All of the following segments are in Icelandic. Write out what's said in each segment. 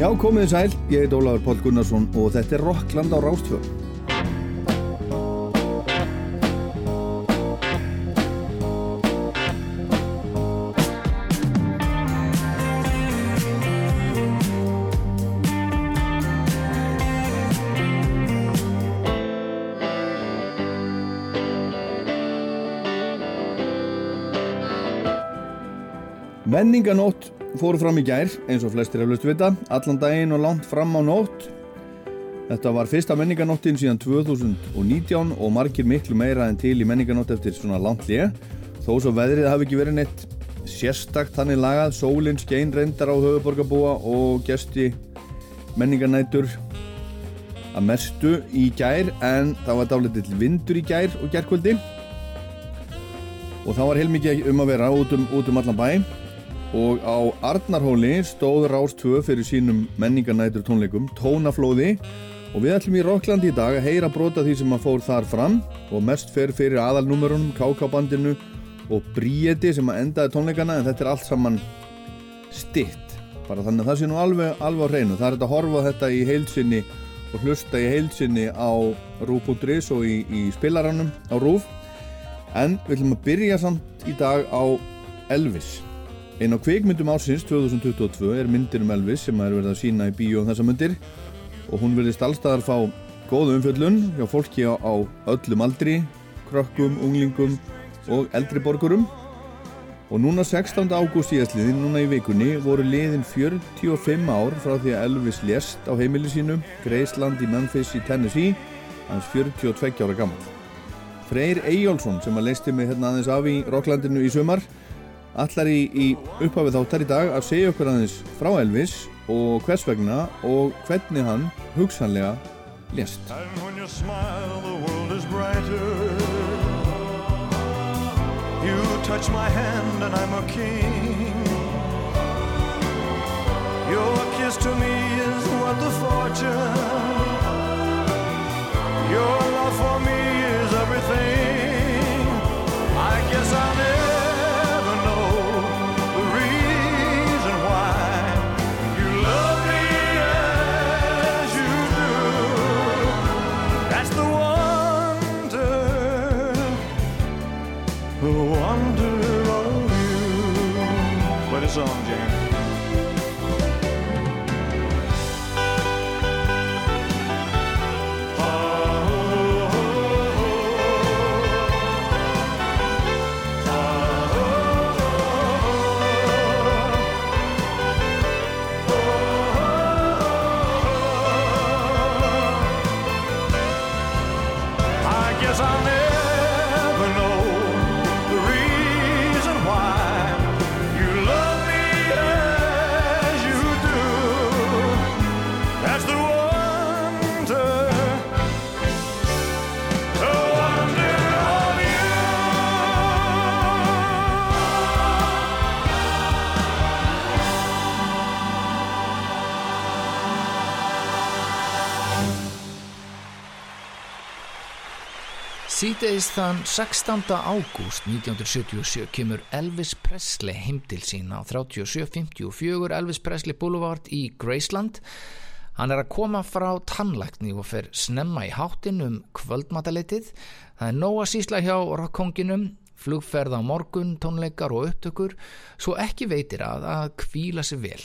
Já, komið sæl, ég heit Ólaður Pál Gunnarsson og þetta er Rockland á Rástfjörn. Menninganótt fóru fram í gær, eins og flestir eflaust vita, allan daginn og langt fram á nótt. Þetta var fyrsta menninganóttin síðan 2019 og margir miklu meira en til í menninganótt eftir svona langt lið. Þó svo veðrið hafi ekki verið neitt sérstakt þannig lagað, sólinn skein reyndar á höfuborgarbúa og gesti menninganætur að mestu í gær en það var dálitill vindur í gær og gærkvöldi og það var heilmikið um að vera út um, út um allan bæ og á Arnarhóli stóð Rás 2 fyrir sínum menningarnætur tónleikum Tónaflóði. Og við ætlum í Rokkland í dag að heyra brota því sem að fór þar fram. Og mest fer fyrir aðalnúmerunum KK-bandinu og Bríeti sem að endaði tónleikana en þetta er allt saman stitt bara þannig að það sé nú alveg, alveg á hreinu. Það er þetta að horfa þetta í heilsinni og hlusta í heilsinni á Rúf.is og í, í spilaranum á Rúf en við ætlum að byrja samt í dag á Elvis Einn á kveikmyndum ásins 2022 er myndir um Elvis sem er verið að sína í bíó um þessa myndir og hún verðist allstaðar fá góðu umfjöllun hjá fólki á, á öllum aldri, krökkum, unglingum og eldri borgurum og núna 16. ágúst síðastliðin, núna í vikunni, voru liðin 45 ár frá því að Elvis lést á heimili sínu, Graceland í Memphis í Tennessee, hans 42 ára gammal. Freyr Eyjálsson sem að leisti mig hérna aðeins af í Rocklandinu í sumar allar í, í upphafið þáttar í dag að segja okkur aðeins frá Elvis og hvers vegna og hvernig hann hugsanlega lést. You touch my hand and I'm a king. Your kiss to me is worth the fortune. Your love for me Síðdeis þann 16. ágúst 1977 kemur Elvis Presley heim til sín á 3754 Elvis Presley Boulevard í Graceland. Hann er að koma frá tannlækni og fer snemma í hátinn um kvöldmataleitið. Það er nóga sísla hjá rockkonginum, flugferð á morgun, tónleikar og upptökur, svo ekki veitir að að kvíla sig vel.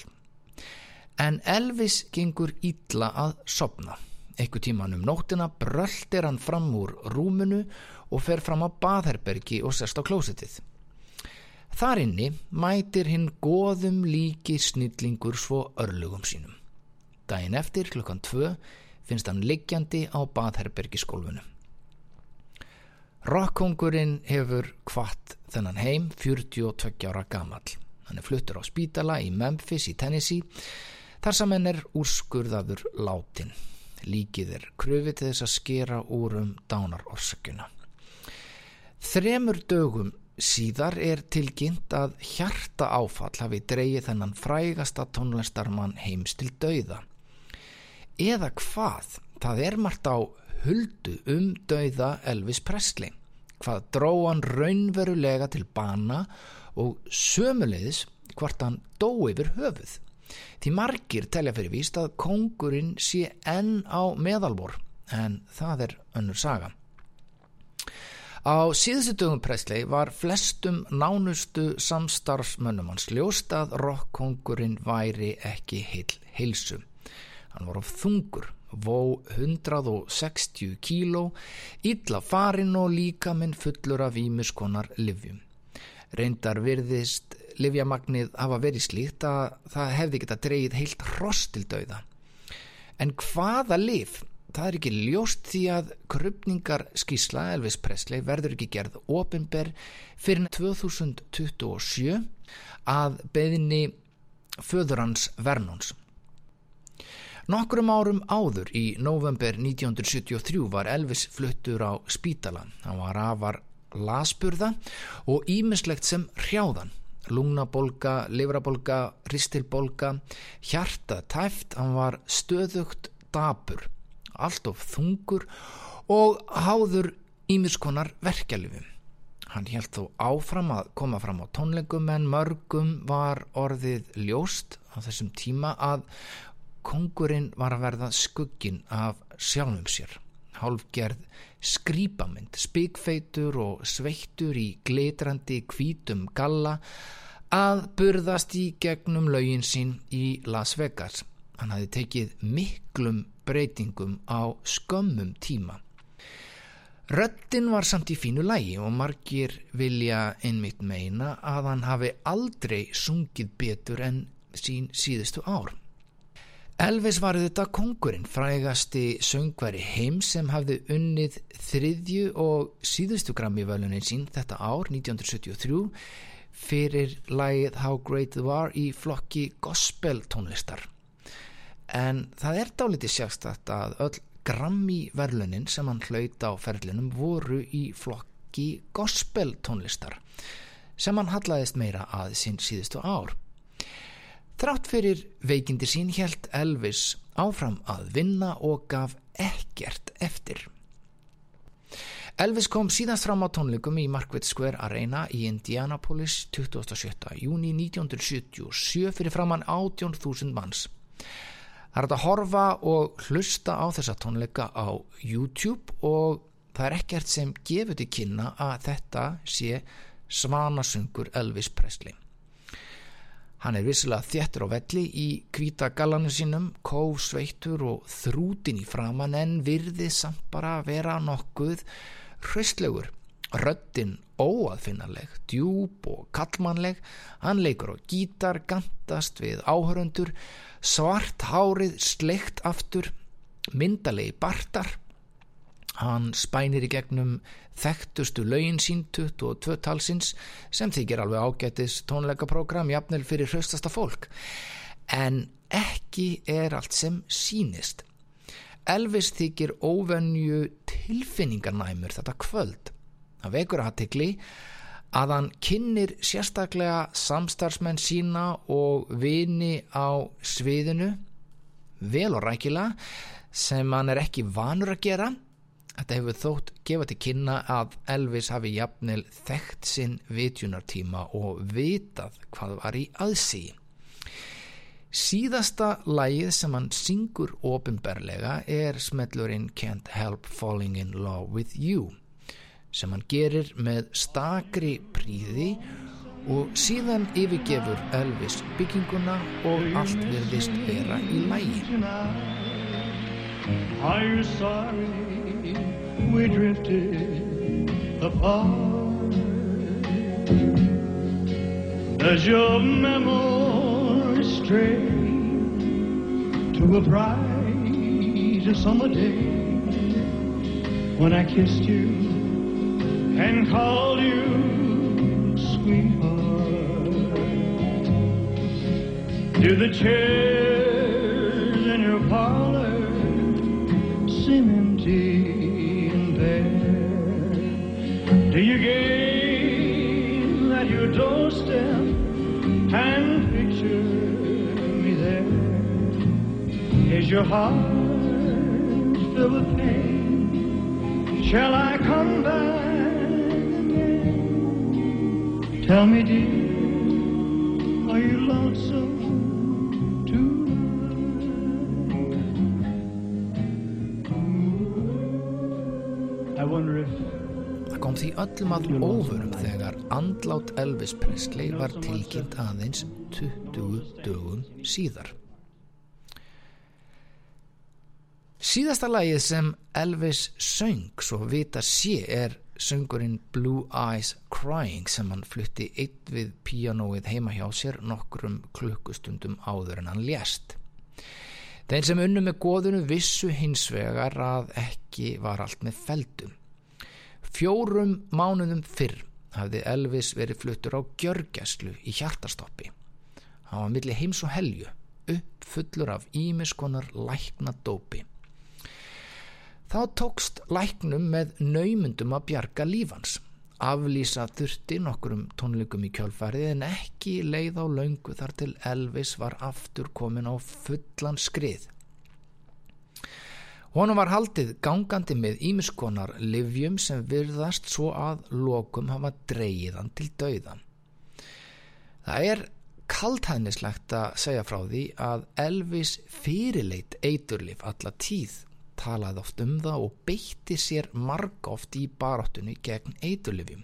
En Elvis gengur ítla að sopna. Ekku tíman um nóttina bröldir hann fram úr rúmunu og fer fram á baðherbergi og sest á klósetið. Þar inni mætir hinn goðum líki snillingur svo örlugum sínum. Dæin eftir klukkan tvö finnst hann liggjandi á baðherbergiskólfunu. Rokkongurinn hefur kvart þennan heim 42 ára gamal. Hann er fluttur á spítala í Memphis í Tennessee þar sem henn er úrskurðaður látin. Líkið er kröfið til þess að skera úr um dánarorsakuna. Þremur dögum síðar er tilgjind að hjarta áfall hafi dreyið þennan frægasta tónlistarmann heims til dauða. Eða hvað? Það er margt á huldu um dauða Elvis Presley. Hvað dró hann raunverulega til bana og sömulegis hvort hann dó yfir höfuð. Því margir telja fyrir víst að kongurinn sé enn á meðalvor en það er önnur saga. Á síðustu dögum Presley var flestum nánustu samstarfsmönnum hans ljóst að rockkongurinn væri ekki heil heilsu. Hann var of þungur, vó 160 kíló, illa farin og líka minn fullur af ímiskonar livjum. Reyndar virðist livjamagnið hafa verið slíkt að það hefði geta dreyið heilt hross til dauða. En hvaða liv það er ekki ljóst því að krupningar skísla Elvis Presley verður ekki gerð ofinber fyrir 2027 að beðinni föður hans Vernons. Nokkrum árum áður í november 1973 var Elvis fluttur á spítala. Hann var afar lasburða og ímislegt sem hrjáðan. Lungnabolga, livrabolga, ristilbolga, hjarta tæft, hann var stöðugt dabur allt of þungur og háður ímiskonar verkjalifum. Hann held þó áfram að koma fram á tónleikum en mörgum var orðið ljóst á þessum tíma að kongurinn var að verða skuggin af sjálfum sér. Hálfgerð skrýpamind, spikfeitur og sveittur í glitrandi kvítum galla að burðast í gegnum laugin sín í Las Vegas. Hann hafi tekið miklum breytingum á skömmum tíma. Röttin var samt í fínu lægi og margir vilja einmitt meina að hann hafi aldrei sungið betur en sín síðustu ár. Elvis var þetta kongurinn, frægasti söngveri heim sem hafði unnið þriðju og síðustu grammi völunin sín þetta ár, 1973, fyrir lægið How Great You Are í flokki gospel tónlistar en það er dálítið sérstætt að öll Grammy verlunin sem hann hlaut á ferlinum voru í flokki gospel tónlistar sem hann hallaðist meira að sín síðustu ár. Þrátt fyrir veikindi sín helt Elvis áfram að vinna og gaf ekkert eftir. Elvis kom síðast fram á tónleikum í Markveit Square Arena í Indianapolis 27. júni 1977 fyrir framann 18.000 manns. Það er að horfa og hlusta á þessa tónleika á YouTube og það er ekkert sem gefur til kynna að þetta sé svanasungur Elvis Presley. Hann er vissilega þjættur á velli í kvíta galanu sínum, kósveitur og þrútin í framann en virði samt bara vera nokkuð hraustlegur. Röttin óaðfinnarleg, djúb og kallmannleg, hann leikur á gítar, gandast við áhöröndur, svart hárið sleikt aftur, myndalegi bartar, hann spænir í gegnum þekktustu laugin sín 22 talsins sem þykir alveg ágætis tónleikaprogram jafnvel fyrir hraustasta fólk. En ekki er allt sem sínist. Elvis þykir óvenju tilfinningarnæmur þetta kvöld. Það vekur aðtikli að hann kynir sérstaklega samstarfsmenn sína og vini á sviðinu vel og rækila sem hann er ekki vanur að gera þetta hefur þótt gefa til kynna að Elvis hafi jafnil þekkt sinn vitjunartíma og vitað hvað var í aðsí síðasta lægið sem hann syngur ofinberlega er smellurinn Can't Help Falling in Love with You sem hann gerir með stakri príði og síðan yfirgefur Elvis bygginguna og allt verðist vera í lægi. We drifted apart Does your memory stray to a bright summer day when I kissed you and called you sweetheart. Do the chairs and picture me there. Is your heart filled with pain? Shall I come back again? Tell me, dear, are you lonesome? I wonder if. Kom því öllum að óvörum þegar andlát Elvis Presley var tilkynnt aðeins 20 dögum síðar. Síðasta lagið sem Elvis söng svo vita sé er söngurinn Blue Eyes Crying sem hann flutti eitt við píanóið heima hjá sér nokkrum klukkustundum áður en hann lést. Þeir sem unnu með góðunu vissu hins vegar að ekki var allt með feldum. Fjórum mánuðum fyrr hafði Elvis verið fluttur á gjörgæslu í hjartastoppi. Hann var millir heims og helju, uppfullur af ímiskonar lækna dópi. Þá tókst læknum með naumundum að bjarga lífans. Aflýsa þurfti nokkurum tónleikum í kjálfarið en ekki leið á laungu þar til Elvis var aftur komin á fullan skrið. Honum var haldið gangandi með ímiskonar livjum sem virðast svo að lokum hafa dreyðan til dauðan. Það er kaltæðnislegt að segja frá því að Elvis fyrirleit eiturlif alla tíð talaði oft um það og beitti sér marg oft í baráttunni gegn eiturlifjum.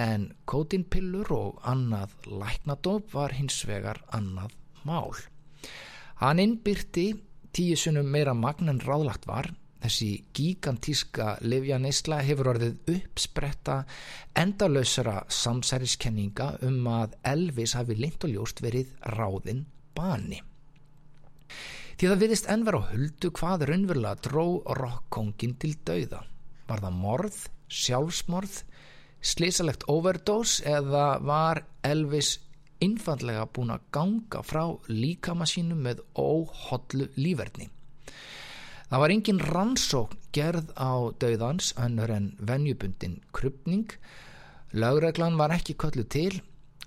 En kótinpillur og annað læknadóp var hins vegar annað mál. Hann innbyrti tíu sunnum meira magn en ráðlagt var. Þessi gigantíska livjaneysla hefur orðið uppspretta endalösara samsæriskenninga um að Elvis hafi lind og ljóst verið ráðinn bani. Því það viðist ennver á huldu hvað raunverulega dró rockkongin til dauða. Var það morð, sjálfsmorð, slísalegt overdose eða var Elvis innfandlega búin að ganga frá líkamassínu með óhodlu lífverðni. Það var engin rannsókn gerð á dauðans önnur en venjubundin krypning. Laugreglan var ekki köllu til.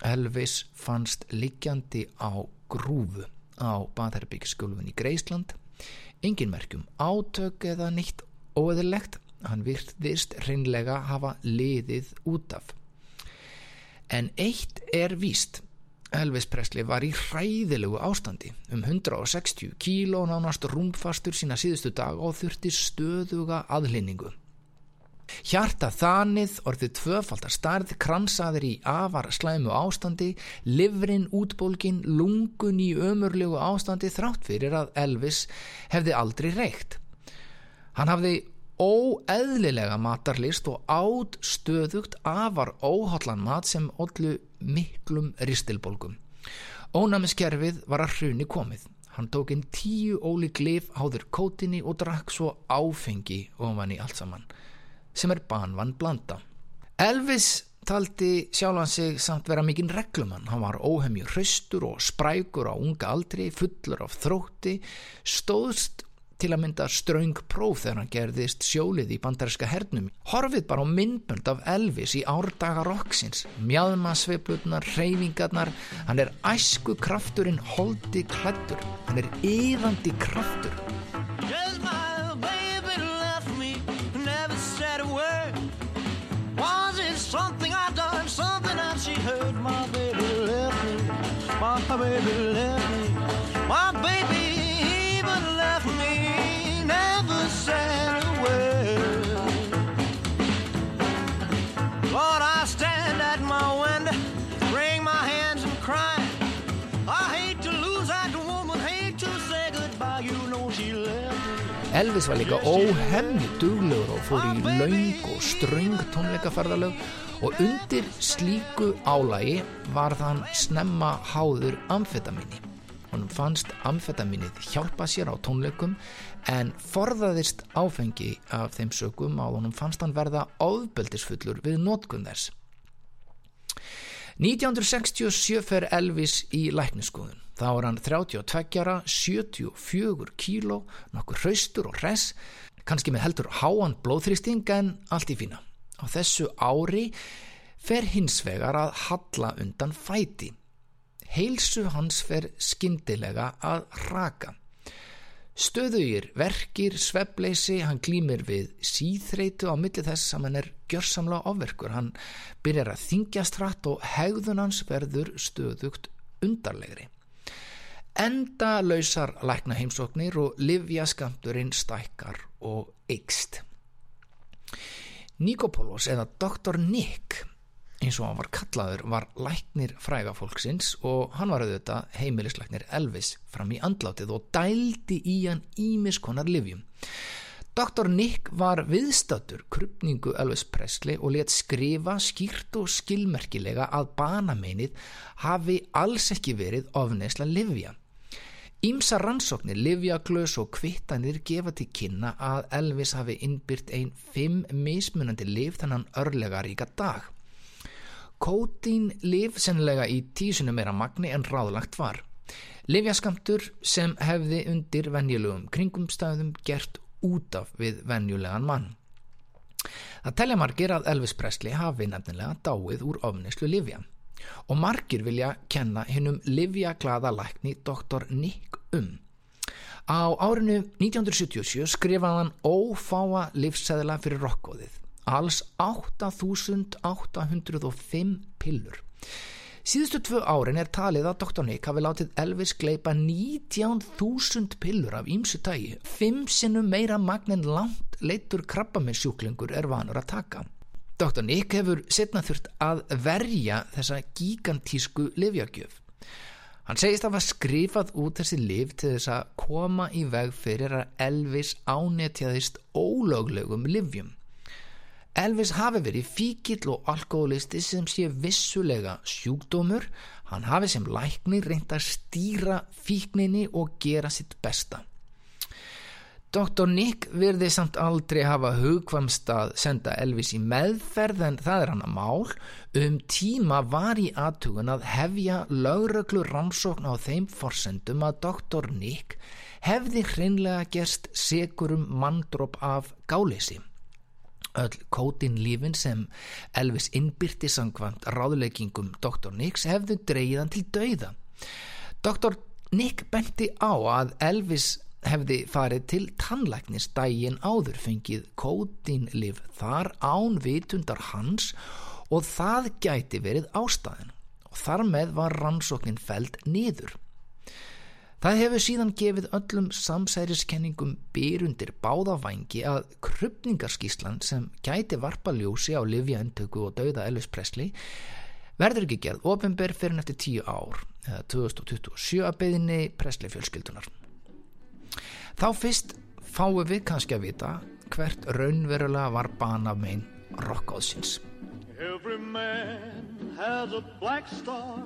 Elvis fannst liggjandi á grúfu á Baðherbyggsskjólfun í Greisland engin merkjum átök eða nýtt óeðilegt hann virðist reynlega hafa liðið út af en eitt er víst Elvis Presley var í hræðilegu ástandi um 160 kíló nánast rúmfastur sína síðustu dag og þurfti stöðuga aðlinningu Hjarta þanið, orðið tvöfaldar starð, kransaðir í afar slæmu ástandi, livrin útbólgin, lungun í ömurlegu ástandi þrátt fyrir að Elvis hefði aldrei reykt. Hann hafði óeðlilega matarlist og átt stöðugt afar óhallan mat sem ollu miklum ristilbólgum. Ónæmiskerfið var að hruni komið. Hann tók inn tíu óli glif áður kótinni og drakk svo áfengi ofan í allt saman sem er banvann blanda. Elvis taldi sjálfan sig samt vera mikinn reglumann. Hann var óhemju hraustur og sprækur á unga aldri, fullur af þrótti, stóðst til að mynda ströng próf þegar hann gerðist sjólið í bandarinska hernum. Horfið bara á myndbönd af Elvis í árdaga roksins, mjadmasveiflutnar, reyfingarnar, hann er æsku krafturinn holdi klættur, hann er yðandi kraftur. my baby left me. My baby Elvis var líka óhemmi duglegur og fór í laung og ströng tónleikaferðalög og undir slíku álægi var þann snemma háður amfetamíni. Honum fannst amfetaminið hjálpa sér á tónleikum en forðaðist áfengi af þeim sögum að honum fannst hann verða áðbeldisfullur við nótgun þess. 1967 fer Elvis í lækniskoðun. Þá var hann 32 ára, 74 kíló, nokkur hraustur og res, kannski með heldur háan blóðþristing en allt í fína. Á þessu ári fer hins vegar að halla undan fæti. Heilsu hans fer skindilega að raka. Stöðugir, verkir, svepleysi, hann glýmir við síþreitu á milli þess að hann er gjörsamlega ofverkur. Hann byrjar að þingjast hratt og hegðun hans verður stöðugt undarlegri. Enda lausar lækna heimsóknir og livja skamturinn stækkar og ykst. Nikopolos eða Dr. Nick eins og hann var kallaður var læknir fræga fólksins og hann var auðvitað heimilislæknir Elvis fram í andlátið og dældi í hann ímiskonar livjum. Dr. Nick var viðstatur krupningu Elvis Presley og let skrifa skýrt og skilmerkilega að banameinið hafi alls ekki verið ofneisla livja. Ímsa rannsóknir, livjaglös og kvittanir gefa til kynna að Elvis hafi innbyrt einn fimm mismunandi liv þennan örlega ríka dag. Kótín liv sennilega í tísinu meira magni en ráðlagt var. Livjaskamtur sem hefði undir venjulegum kringumstæðum gert út af við venjulegan mann. Það telja margir að Elvis Presley hafi nefnilega dáið úr ofnislu livja og margir vilja kenna hinnum livja glada lækni Dr. Nick um. Á árinu 1977 skrifaði hann ófáa livsæðila fyrir rokkóðið alls 8.805 pillur. Síðustu tvö árin er talið að Dr. Nick hafi látið Elvis gleipa 19.000 pillur af ímsu tægi, fimm sinnum meira magnin langt leittur krabbamissjúklingur er vanur að taka. Dr. Nick hefur setna þurft að verja þessa gigantísku livjagjöf. Hann segist að hafa skrifað út þessi liv til þess að koma í veg fyrir að Elvis ánetjaðist ólöglegum livjum. Elvis hafi verið fíkill og alkoholisti sem sé vissulega sjúkdómur, hann hafi sem lækni reynd að stýra fíkninni og gera sitt besta. Dr. Nick verði samt aldrei hafa hugkvamst að senda Elvis í meðferð en það er hann að mál. Um tíma var í aðtugun að hefja lögröklu rannsókn á þeim forsendum að Dr. Nick hefði hreinlega gerst segurum manndróp af gáleysi öll kótinlífin sem Elvis innbyrti sangvand ráðleggingum Dr. Nicks hefðu dreyðan til dauða. Dr. Nick benti á að Elvis hefði farið til tannlæknis dægin áður fengið kótinlíf þar án vitundar hans og það gæti verið ástæðin og þar með var rannsóknin feld niður. Það hefur síðan gefið öllum samsæriskenningum byrundir báðavangi að krupningarskíslan sem gæti varpa ljósi á livjaendtöku og dauða Elvis Presley verður ekki gerð ofinber fyrir neftir tíu ár, eða 2027 að beðinni Presley fjölskyldunar. Þá fyrst fáum við kannski að vita hvert raunverulega var bana megin rockáðsins. Every man has a black star,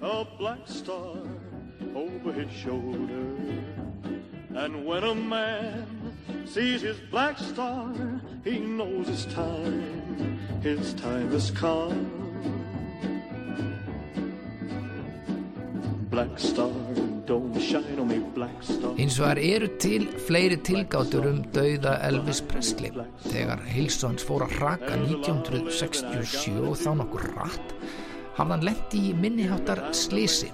a black star over his shoulder. And when a man sees his black star, he knows his time, his time has come. Black star, Hins vegar eru til fleiri tilgátur um dauða Elvis Presley. Þegar Hilsons fór að raka 1967 og þá nokkur rætt, hafði hann lendi í minniháttar slísi.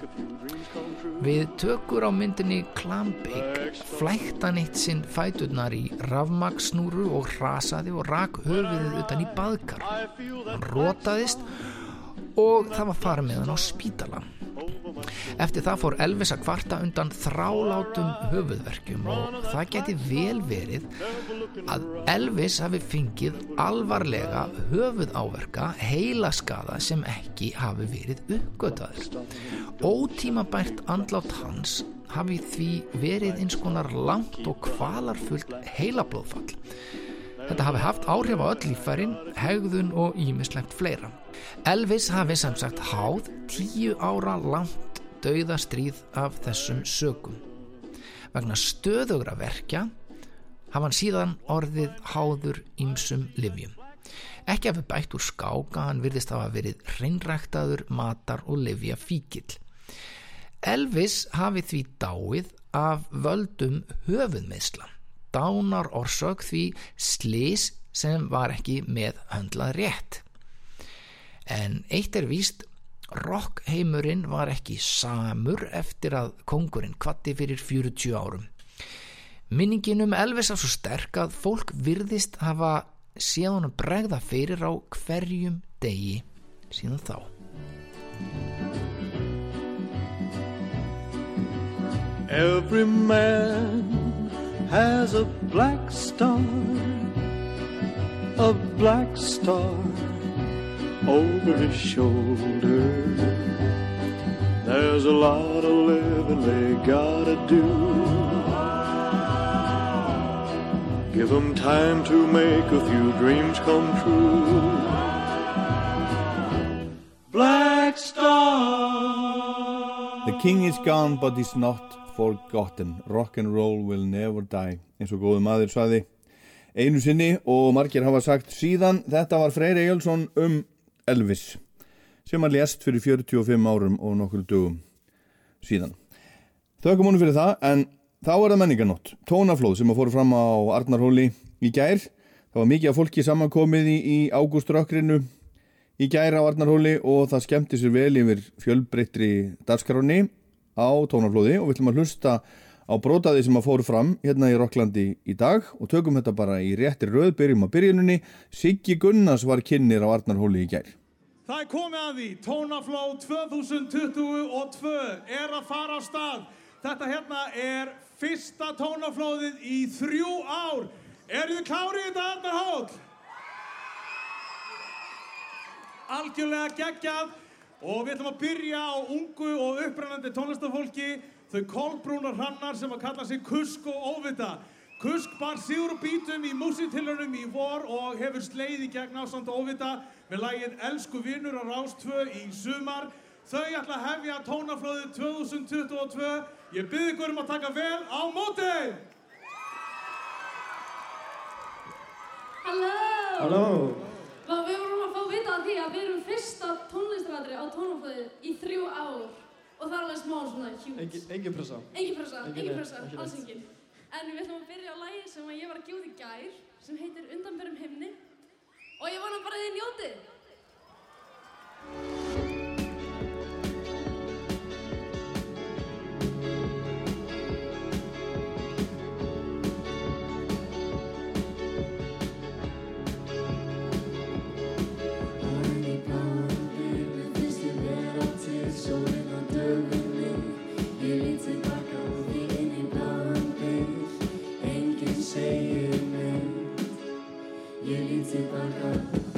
Við tökur á myndinni Klambik flækt hann eitt sinn fæturnar í rafmagsnúru og hrasaði og rak höfuðið utan í baðkar. Hann rótaðist og það var farið með hann á spítala. Eftir það fór Elvis að kvarta undan þrálátum höfuðverkjum og það geti vel verið að Elvis hafi fengið alvarlega höfuðáverka heila skada sem ekki hafi verið uppgötaður. Ótímabært andlátt hans hafi því verið eins konar langt og kvalarfullt heilablóðfall. Þetta hafi haft áhrif á öll lífærin, hegðun og ímislegt fleira. Elvis hafi samsagt háð tíu ára langt dauðastríð af þessum sögum. Vegna stöðugra verkja hafa hann síðan orðið háður ýmsum livjum. Ekki hafi bætt úr skáka, hann virðist hafa verið hreinræktaður, matar og livja fíkil. Elvis hafi því dáið af völdum höfuðmeðsla. Dánar orsök því slis sem var ekki með höndlað rétt. En eitt er víst Rockheimurinn var ekki samur eftir að kongurinn kvatti fyrir 40 árum. Minningin um Elvis er svo sterk að fólk virðist hafa séðan að bregða fyrir á hverjum degi síðan þá. Every man has a black star a black star over his shoulder. There's a lot of living they gotta do. Give them time to make a few dreams come true. Black star. The king is gone but is not forgotten. Rock and roll will never die. Eins og góðu maður saði einu sinni og margir hafa sagt síðan þetta var Freyr Ejjálsson um Elvis sem hann lést fyrir 45 árum og nokkur dögum síðan. Þaukum honum fyrir það en þá er það menningarnótt. Tónaflóð sem að fóru fram á Arnarhóli í gær. Það var mikið af fólki samankomið í, í ágúströkkrinu í gær á Arnarhóli og það skemmti sér vel yfir fjölbreyttri dagskráni á tónaflóði og við ætlum að hlusta á brótaði sem að fóru fram hérna í Rokklandi í dag og tökum þetta bara í réttir röð, byrjum á byrjununni. Siggi Gunnars var kynir á Arnarhóli í gær. Það er komið að því, Tónaflóð 2022 er að fara á stað. Þetta hérna er fyrsta tónaflóðið í þrjú ár. Eru þið klárið í þetta Arnarhól? Algjörlega geggjað og við ætlum að byrja á ungu og upprennandi tónlistafólki þau kolbrúnar hrannar sem að kalla sig Kusk og Óvita. Kusk bar sigur og bítum í músitilunum í vor og hefur sleið í gegn ásand Óvita með lægin Elsku vinnur á Rástvö í sumar. Þau ætla að hefja tónaflöðu 2022. Ég byrði ykkur um að taka vel á móti! Halló! Halló! Vá, við vorum að fá að vita að því að við erum fyrsta tónlistaratri á tónaflöðu í þrjú ár. Og það er alveg smá svona hjút. Engin, engin pressa. Engin pressa, Engin pressa, alls engin. En við ætlum að byrja á lægi sem að ég var að í gær, sem heitir Undanberum himni. Og ég vona bara að þið njótið. easy burger.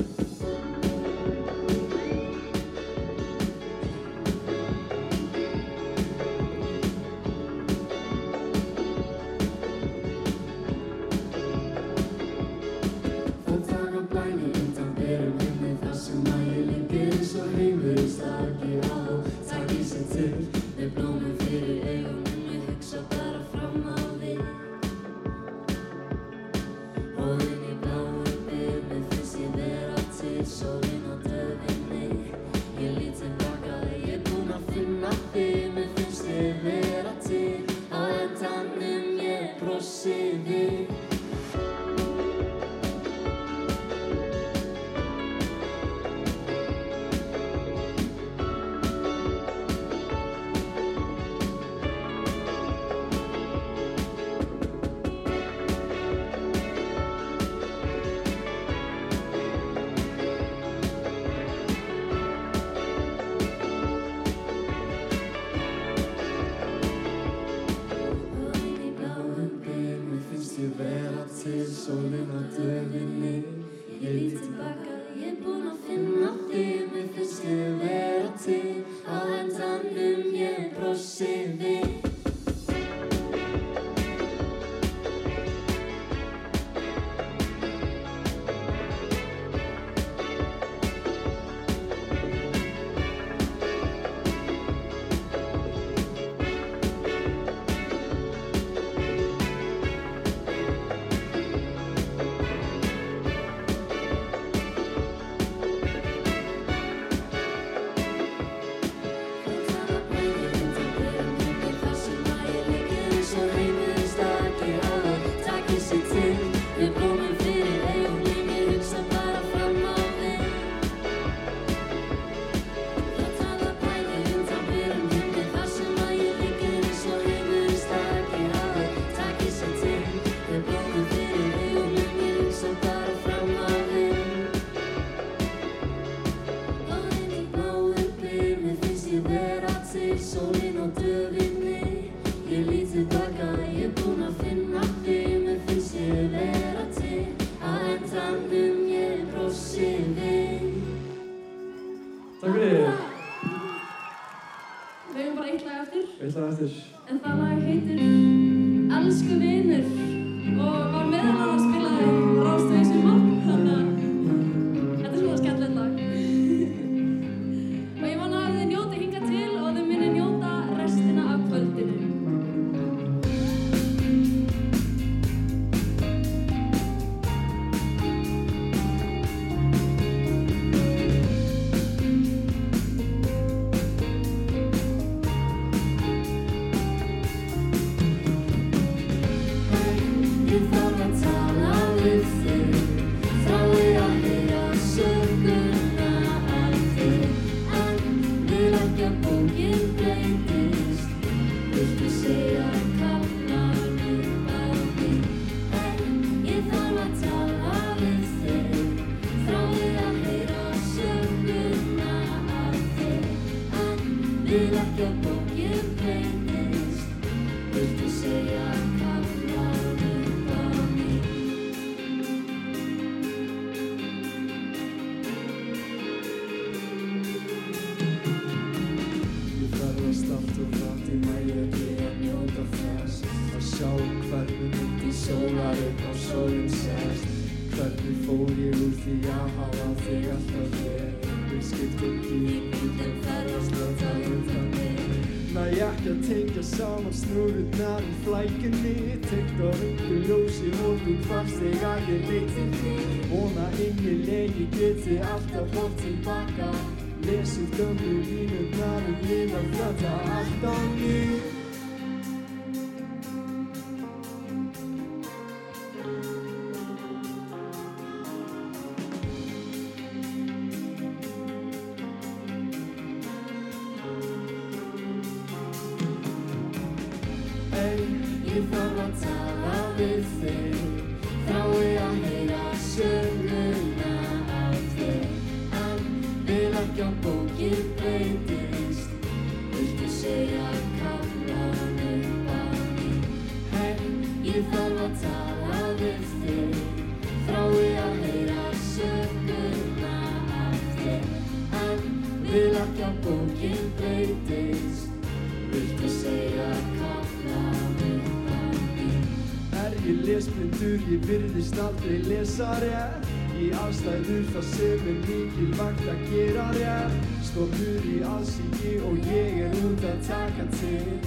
Lesa rétt. Í aðstæður það sem er mikilvægt að gera rétt. Stormur í aðsíki og ég er út að taka til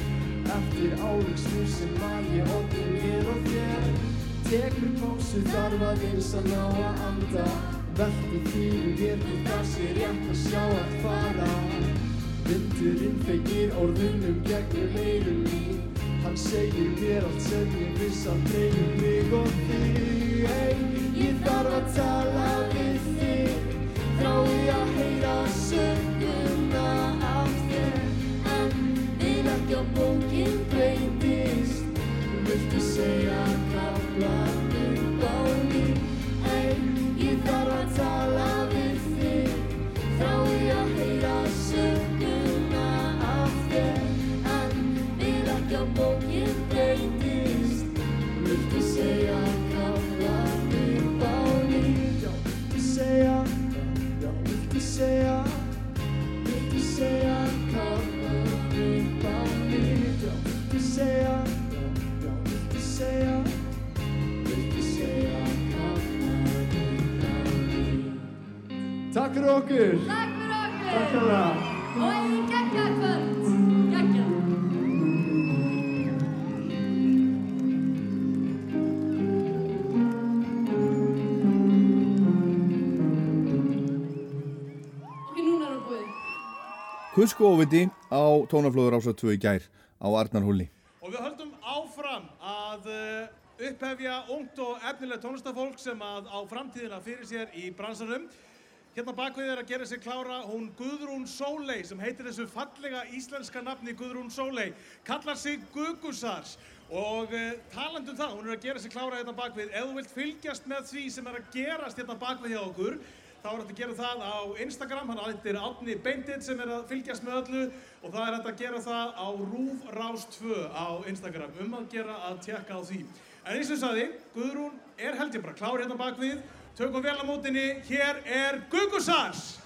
Eftir áleikslu sem var ég olli mér og þér. Tek mér pásu þarf að eins að ná að anda. Velti Kusko óviti á tónaflóður ásat 2 í gær á Arnarhúli. Og við höldum áfram að uh, upphefja ungt og efnilegt tónlistafólk sem að á framtíðina fyrir sér í bransanum. Hérna bakvið er að gera sér klára hún Guðrún Sóley sem heitir þessu fallega íslenska nafni Guðrún Sóley. Kallar sig Gugusars og uh, talandum það, hún er að gera sér klára hérna bakvið. Ef þú vilt fylgjast með því sem er að gerast hérna bakvið hjá okkur, þá er þetta að gera það á Instagram, hann heitir Átni Beindit sem er að fylgjast með öllu og það er þetta að gera það á Rúf Rás 2 á Instagram, um að gera að tjekka á því. En eins og ég sagði, Guðrún er held ég bara klár hérna bakvið, tökum vel á mótinni, hér er Gugusars!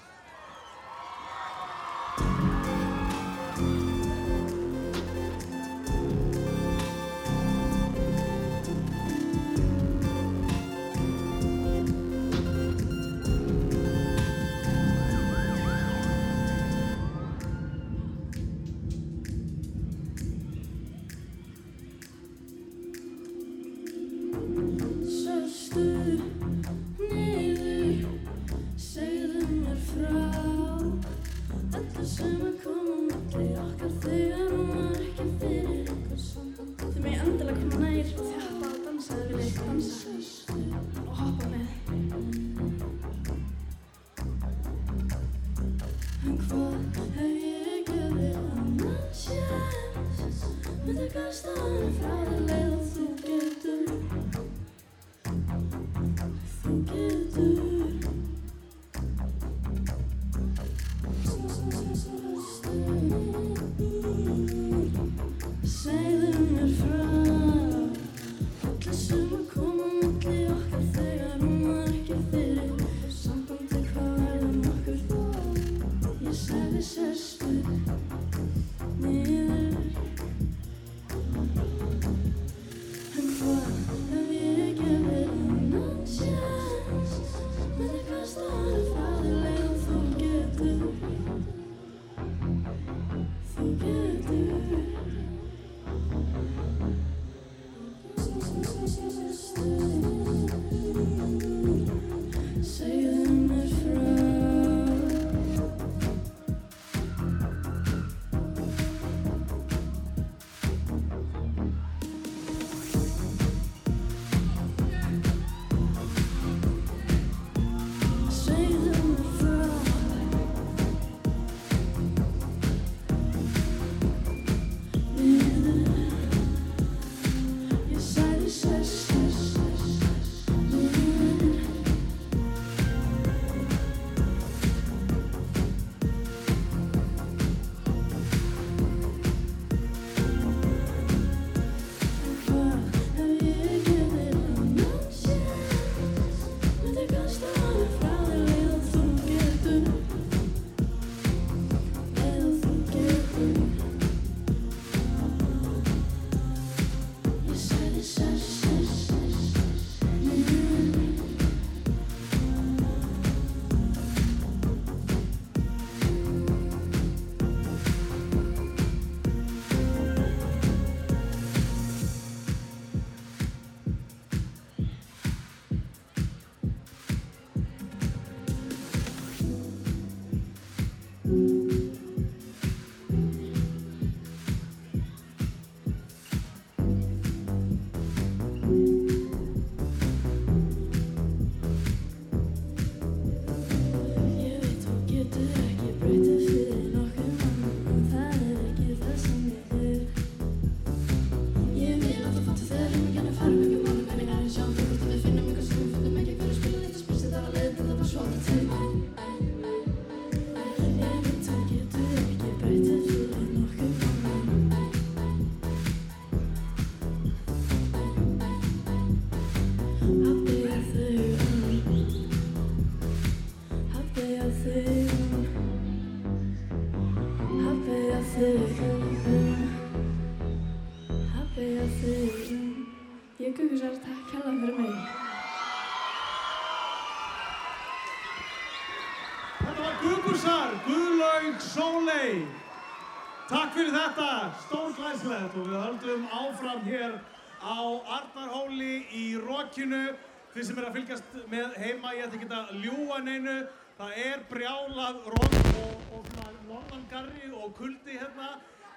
Þið sem er að fylgjast með heima, ég ætla ekki að ljúa neinu. Það er brjálað rokk og, og svona norðangarri og kuldi hérna.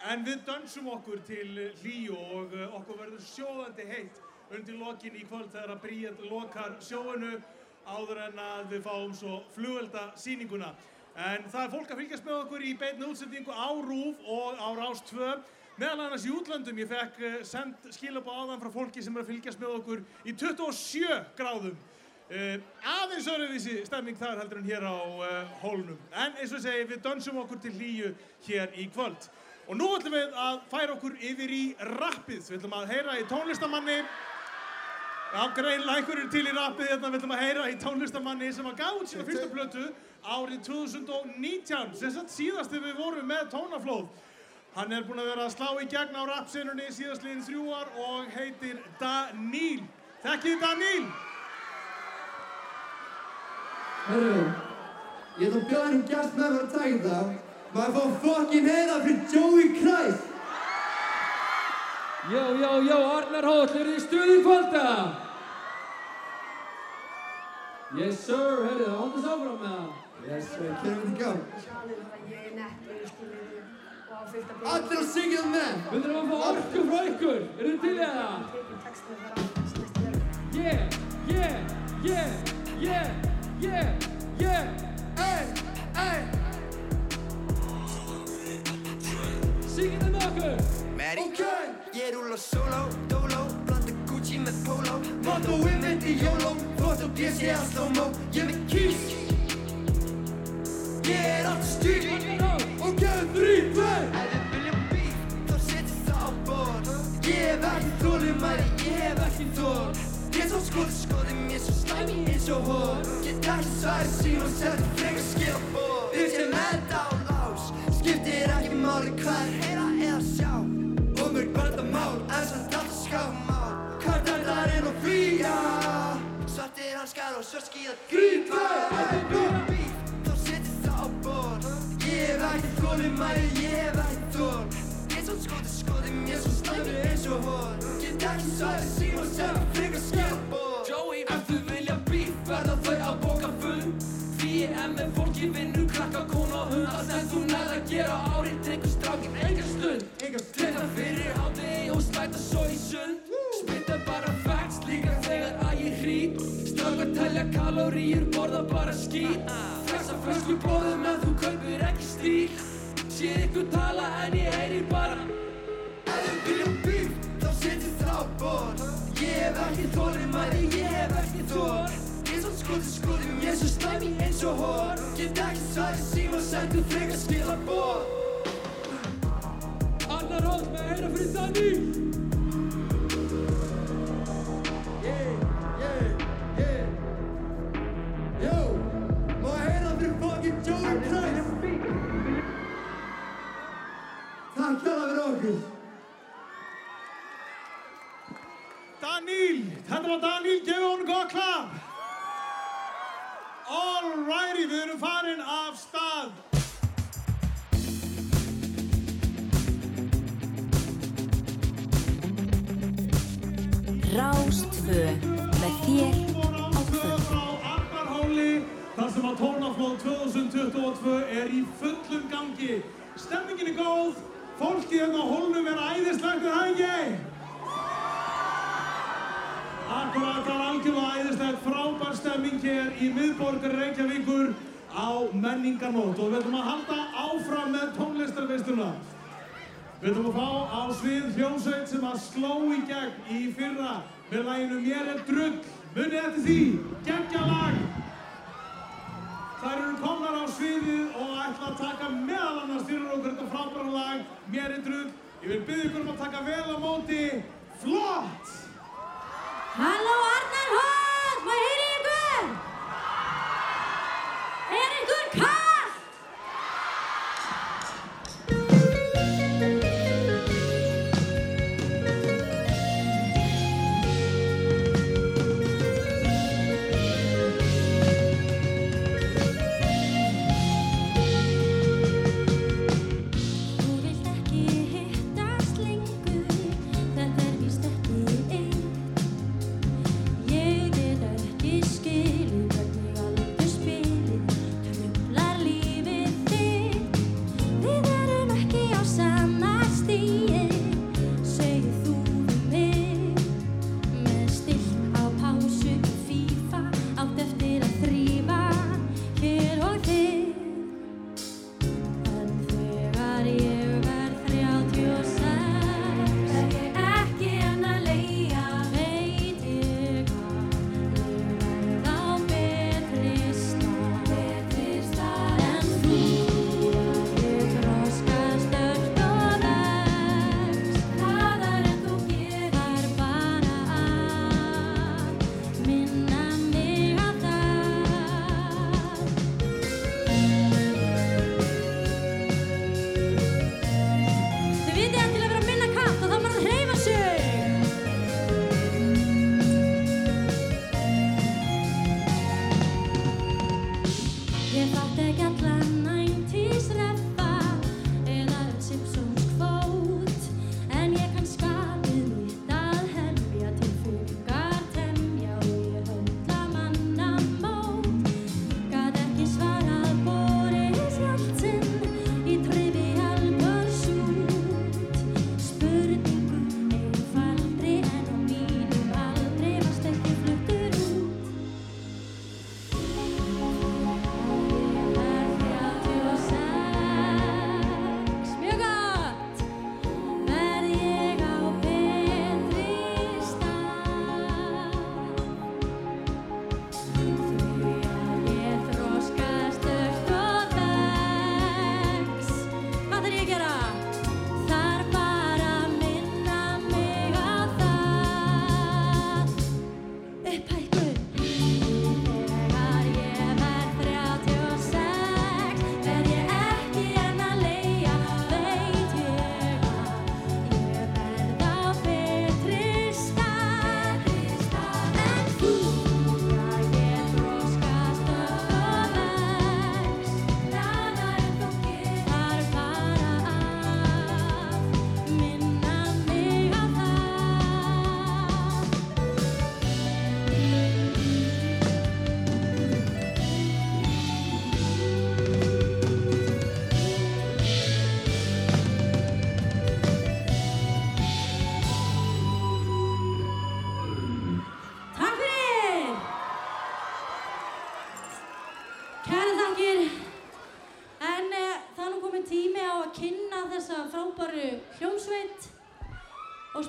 En við dönsum okkur til hlýju og uh, okkur verður sjóðandi heitt undir lokin í kvöld þegar að Bríett lokar sjóinu áður en að við fáum svo flugvelda síninguna. En það er fólk að fylgjast með okkur í beinni útsendingu á RÚF og á Rás 2. Meðal annars í útlöndum, ég fekk uh, send skilabá áðan frá fólki sem er að fylgjast með okkur í 27 gráðum. Uh, aðeins öruvísi stemming þar heldur en hér á uh, hólnum. En eins og segi, við dönsum okkur til hlýju hér í kvöld. Og nú ætlum við að færa okkur yfir í rappið. Við ætlum að heyra í tónlistamanni Já, greinlega einhverjir til í rappið hérna, við ætlum að heyra í tónlistamanni sem að gaf út sína fyrstu plötu árið 2019, sem sagt síðast þegar við vorum með tónaflóð. Hann er búinn að vera að slá í gegn á rappsenunni síðastliðin þrjú ár og heitir Daníl. Þekkið Daníl? Hörru, ég að bjóða hennum gæst með mér að taka þetta. Maður fá fokkin heiða fyrir Joey Christ. Jó, jó, jó, Arnar Hóll, eru þið í stuði í kvölda? Yes, sir, heyrðu, hóndast áfram með það. Yes, sir, kemur þetta í gang. Sjalið það ég er nettur, Allir að syngja það með Við þurfum að fá orku frá ykkur. Eru þið til í það? Yeah, yeah, yeah, yeah, yeah, yeah. Ey, ey Syngið þið með okkur. Ok Ég rúla solo, dolo, blanda Gucci með polo Motto innvendi YOLO Flott og DC að slow-mo Ég er með kís Ég er allt stíl Ok, þrý, tvei Ef við viljum bíf, þá setjum það á borð Ég hef ekki þólum mæri, ég hef ekki þól Ég er svo skoði, skoði mér svo slæmi eins og hór Get ekki sværi sín og setja frekar skil á ból Við sem enda á lás Skiptir ekki máli hvað er Heyra eða sjá Og mörg bandamál, en samt alltaf skámál Kartardarinn og flýja Svartir hanskar og svart skíða Ég hef ekki þólum mæri, ég hef ekki þól Ég svo skoði, skoði mér svo slæmi eins og hór Get ekki sværi sín og setja frekar skil á Sé ykkur tala en ég heyri bara. Ef við viljum bíf, þá setjum það á ból Ég hef ekki þólum mæri, ég hef ekki þól Ég svo skoði, skoði mér svo slæmi eins og hór Get ekki sín og setja frekar skil á ból Annar Holt með heyra fyrir yeah Yo, má ég heyra fyrir fucking Joey Price Takk hjá fyrir okkur Daníl, þetta var Daníl, gefið honum gott klapp. Alrighty, við erum farin af stað. Rástvö með þér á kvöld. Frá Arnarhóli, þar sem að tónaflóð 2022 er í fullum gangi. Stemmingin er góð, fólkið hérna á hólnum er æðislegt, er það ekki? Akkurat, það er algjörlega æðislegt, frábær stemming hér í miðborgar Reykjavíkur á menningarnót og við ætlum að halda áfram með tónlistarveistuna. Við ætlum að fá á svið hljómsveit sem að sló í gegn í fyrra með læginu Mér er drull. Munið eftir því, geggja lag. Þær eru komnar á sviðið og ætla að taka meðal annars fyrir okkur þetta frábæra lag Mér er drull. Ég vil byggja ykkur um að taka vel á móti. Flott! Halló Arnar Holt, hvað heyri ykkur? Er ykkur kallt?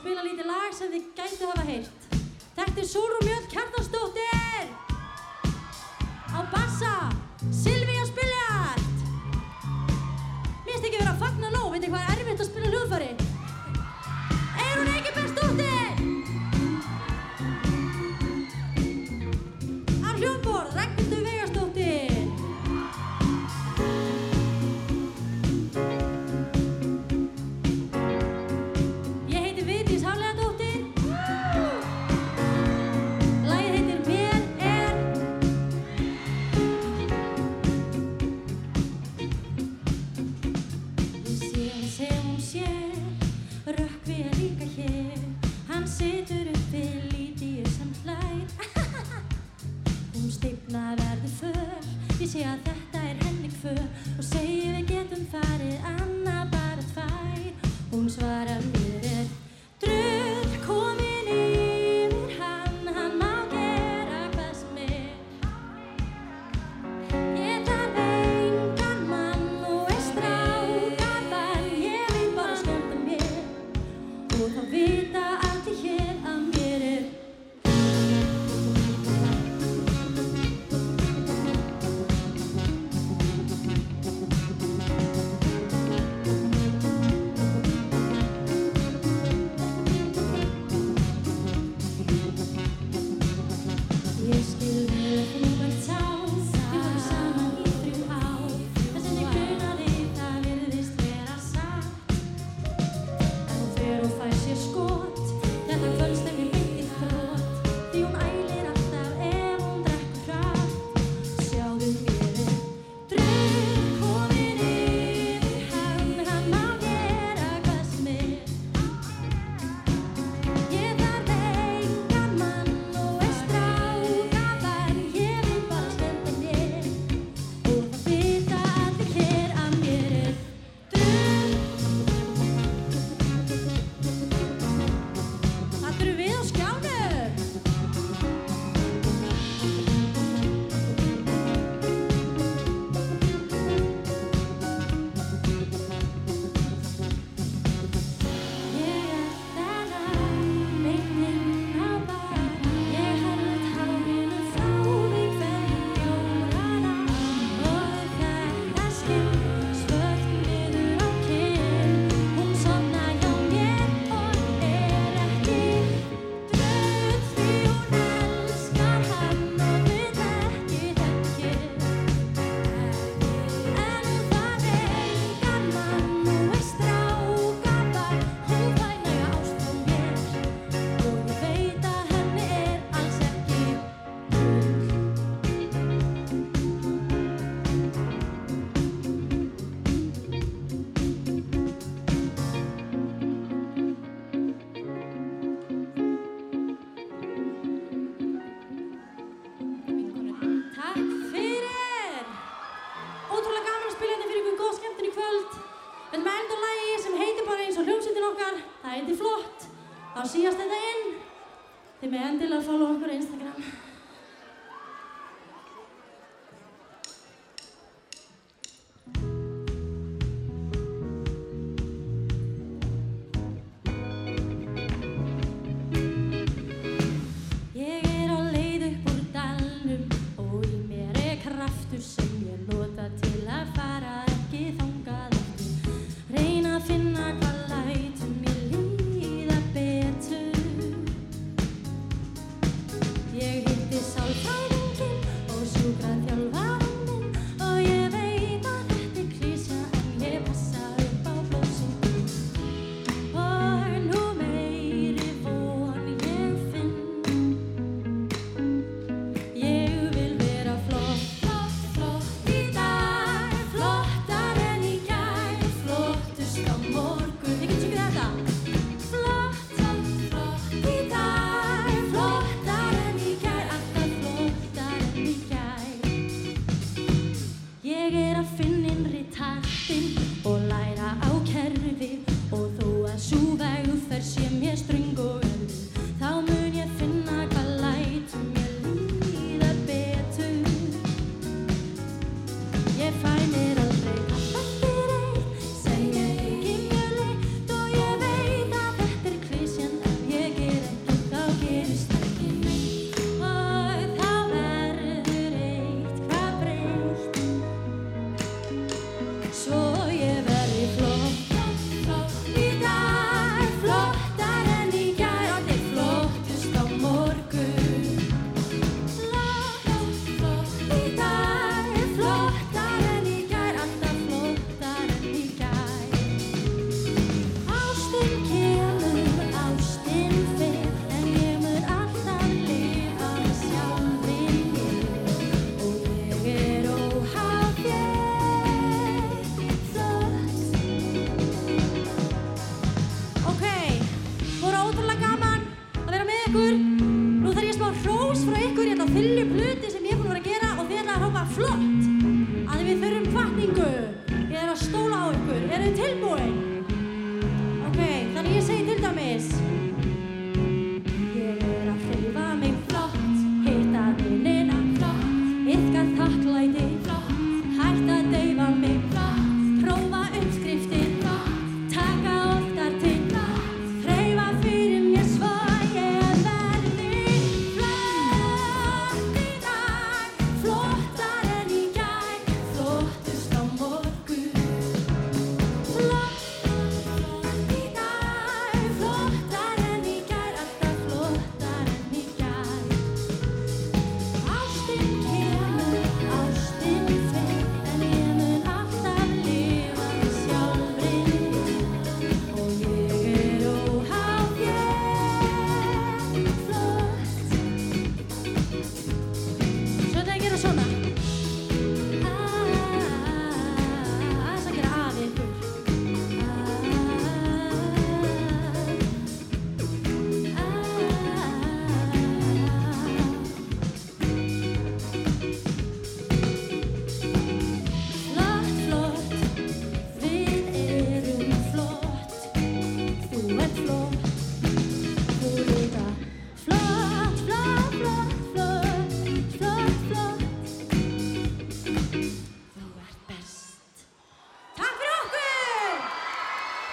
spila lítið lag sem þið gæti hafa heilt. Þetta er Sórum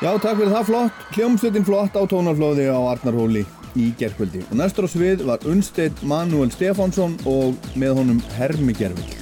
Já, takk fyrir það flott. Hljómsveitin flott á tónarflóði á Arnarhóli í gerðkvöldi. Og næstur á svið var Unstedt Manuel Stefánsson og með honum Hermi Gervill.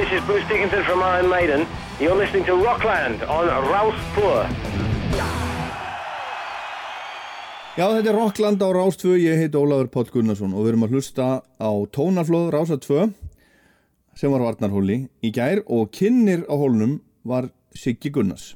this is Bruce Dickinson from Iron Maiden. You're listening to Rockland on Rouse Pur. Já, þetta er Rockland á Rás 2, ég heit Ólaður Páll Gunnarsson og við erum að hlusta á tónaflóð Rása 2 sem var varnarhóli í gær og kynir á hólnum var Siggi Gunnars.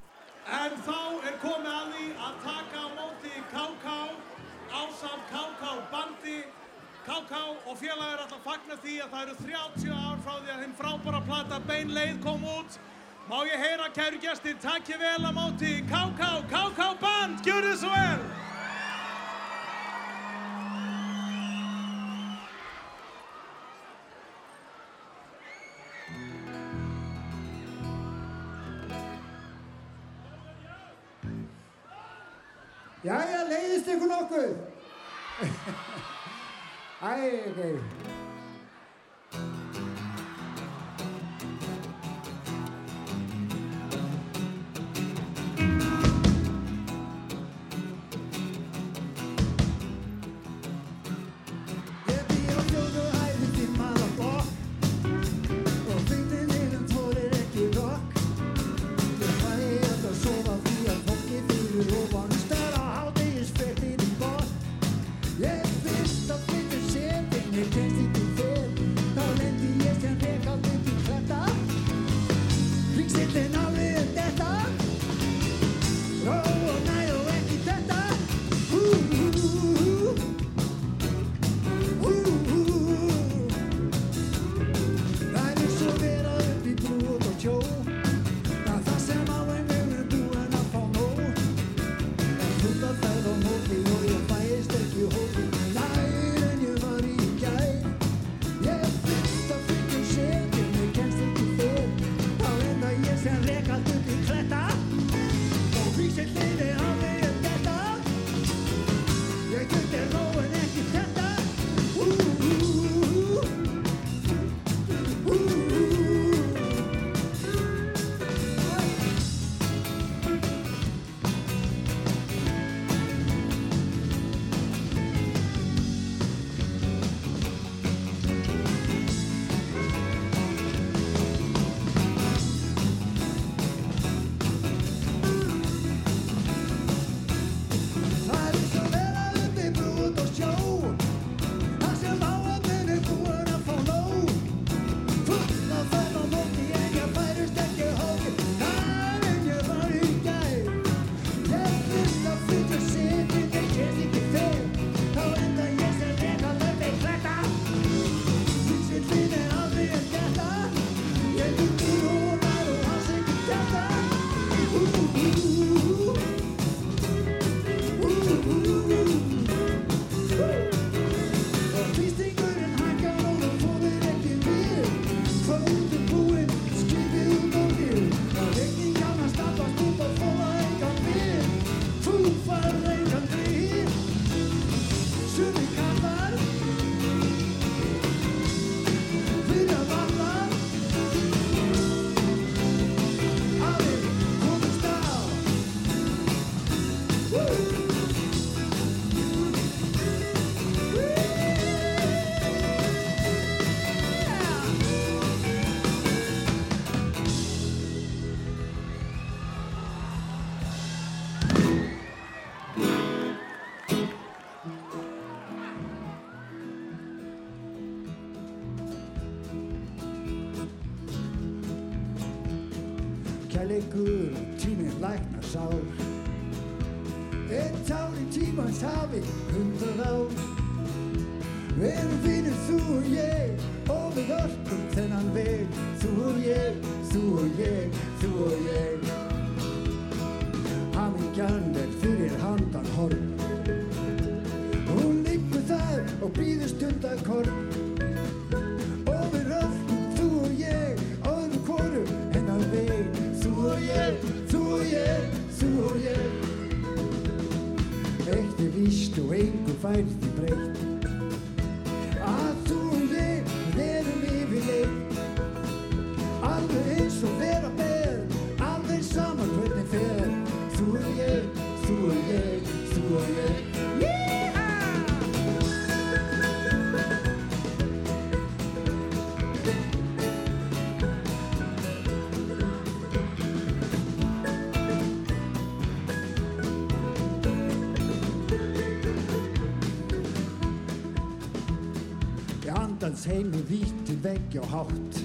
Saftans heim og víti vegja og hátt.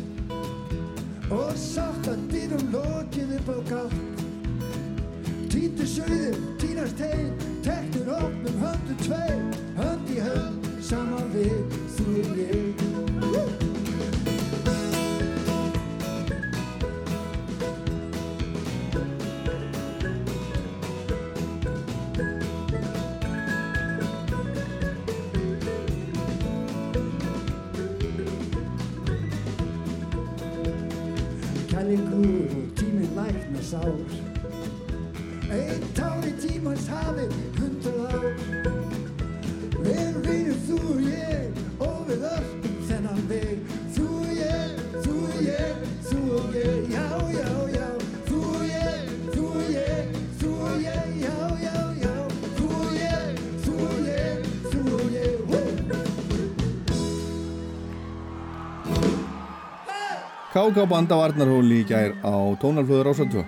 Og saftan dýrum lokið upp á gátt. Týndu söður, týnast heil Teknur opnum höndu tvei Hönd í hönd, saman við, þú og ég. tók á banda Varnarhóli í gær á tónalflöður ásvöldu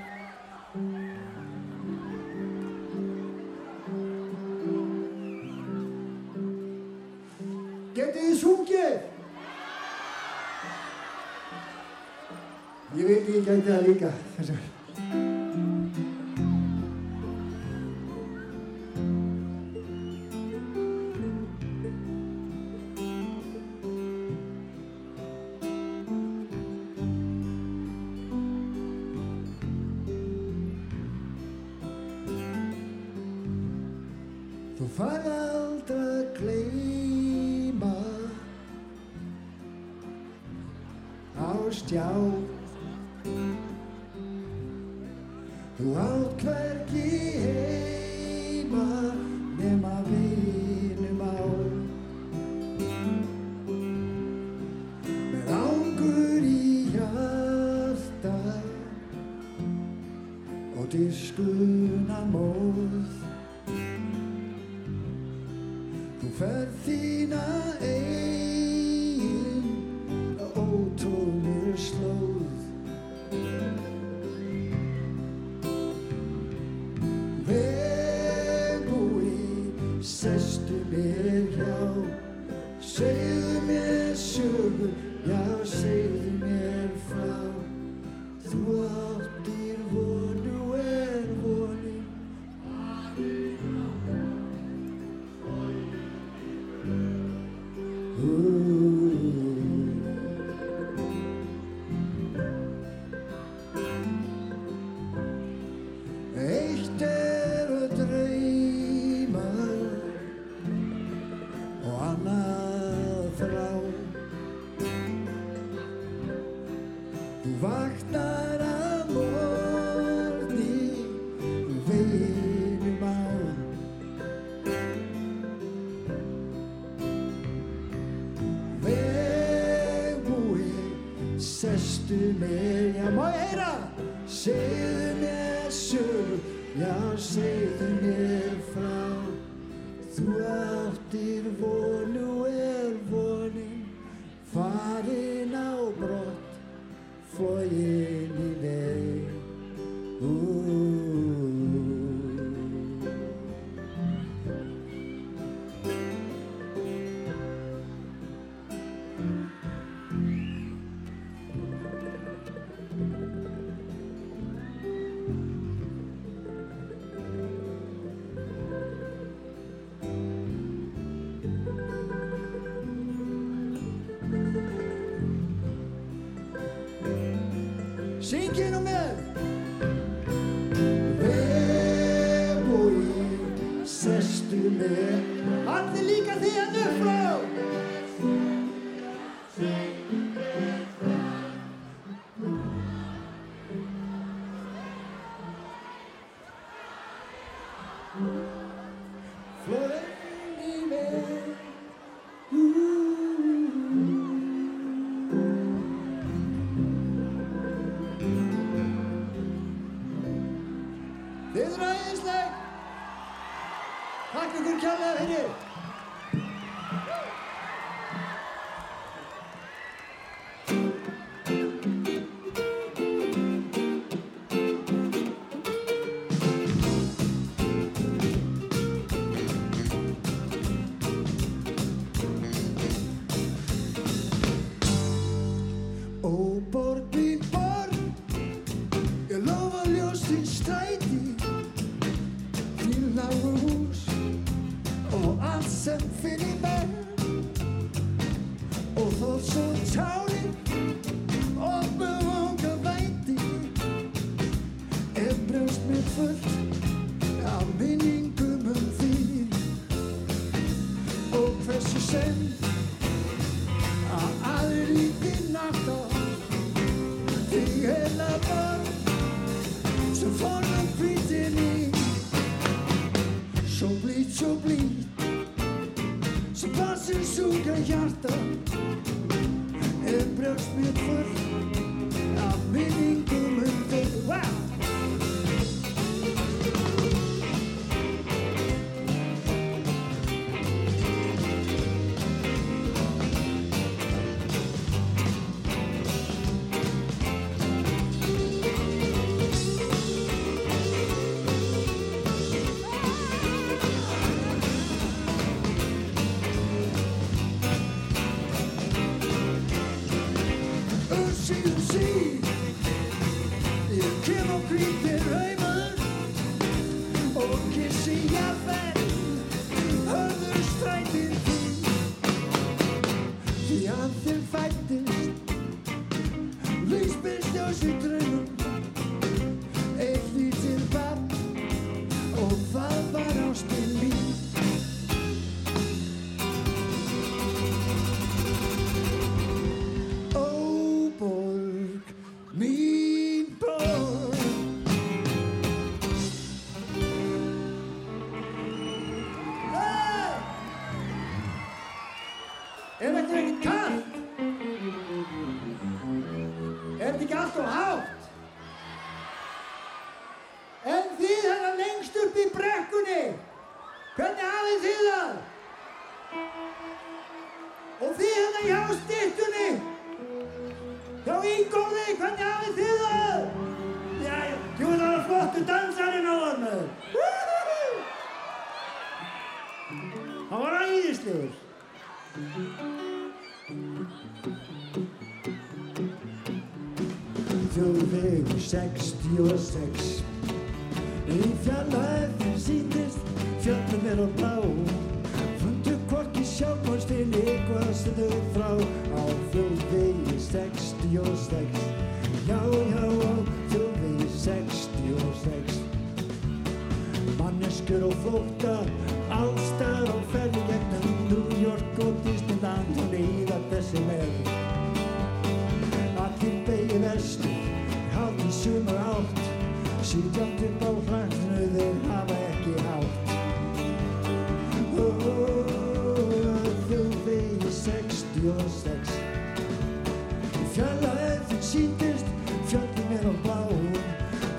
súka hjarta Og þið hérna hjá stittunni, hjá Ingólfi, hvernig hafið þið það? Jæja, þú er það flottu dansarinn á hann. Hann var æðislegur. Þjóðveg 66 Í fjarlæðin síndist Fjöllum er á blá Eitthvað sem þau frá. Á þjóðvegi 66 Já, já, á þjóðvegi 66 Manneskur og flótta Allstar á ferði gegnum New York og Disneyland Og líða þessi með. Allir beigir vestur, haldið sumar átt. Sýtjandi upp á hlættinu þeir hafa ekki hátt. Ó, þau vegi 66 Í fjarlæðin síndist, fjöldin er á bláum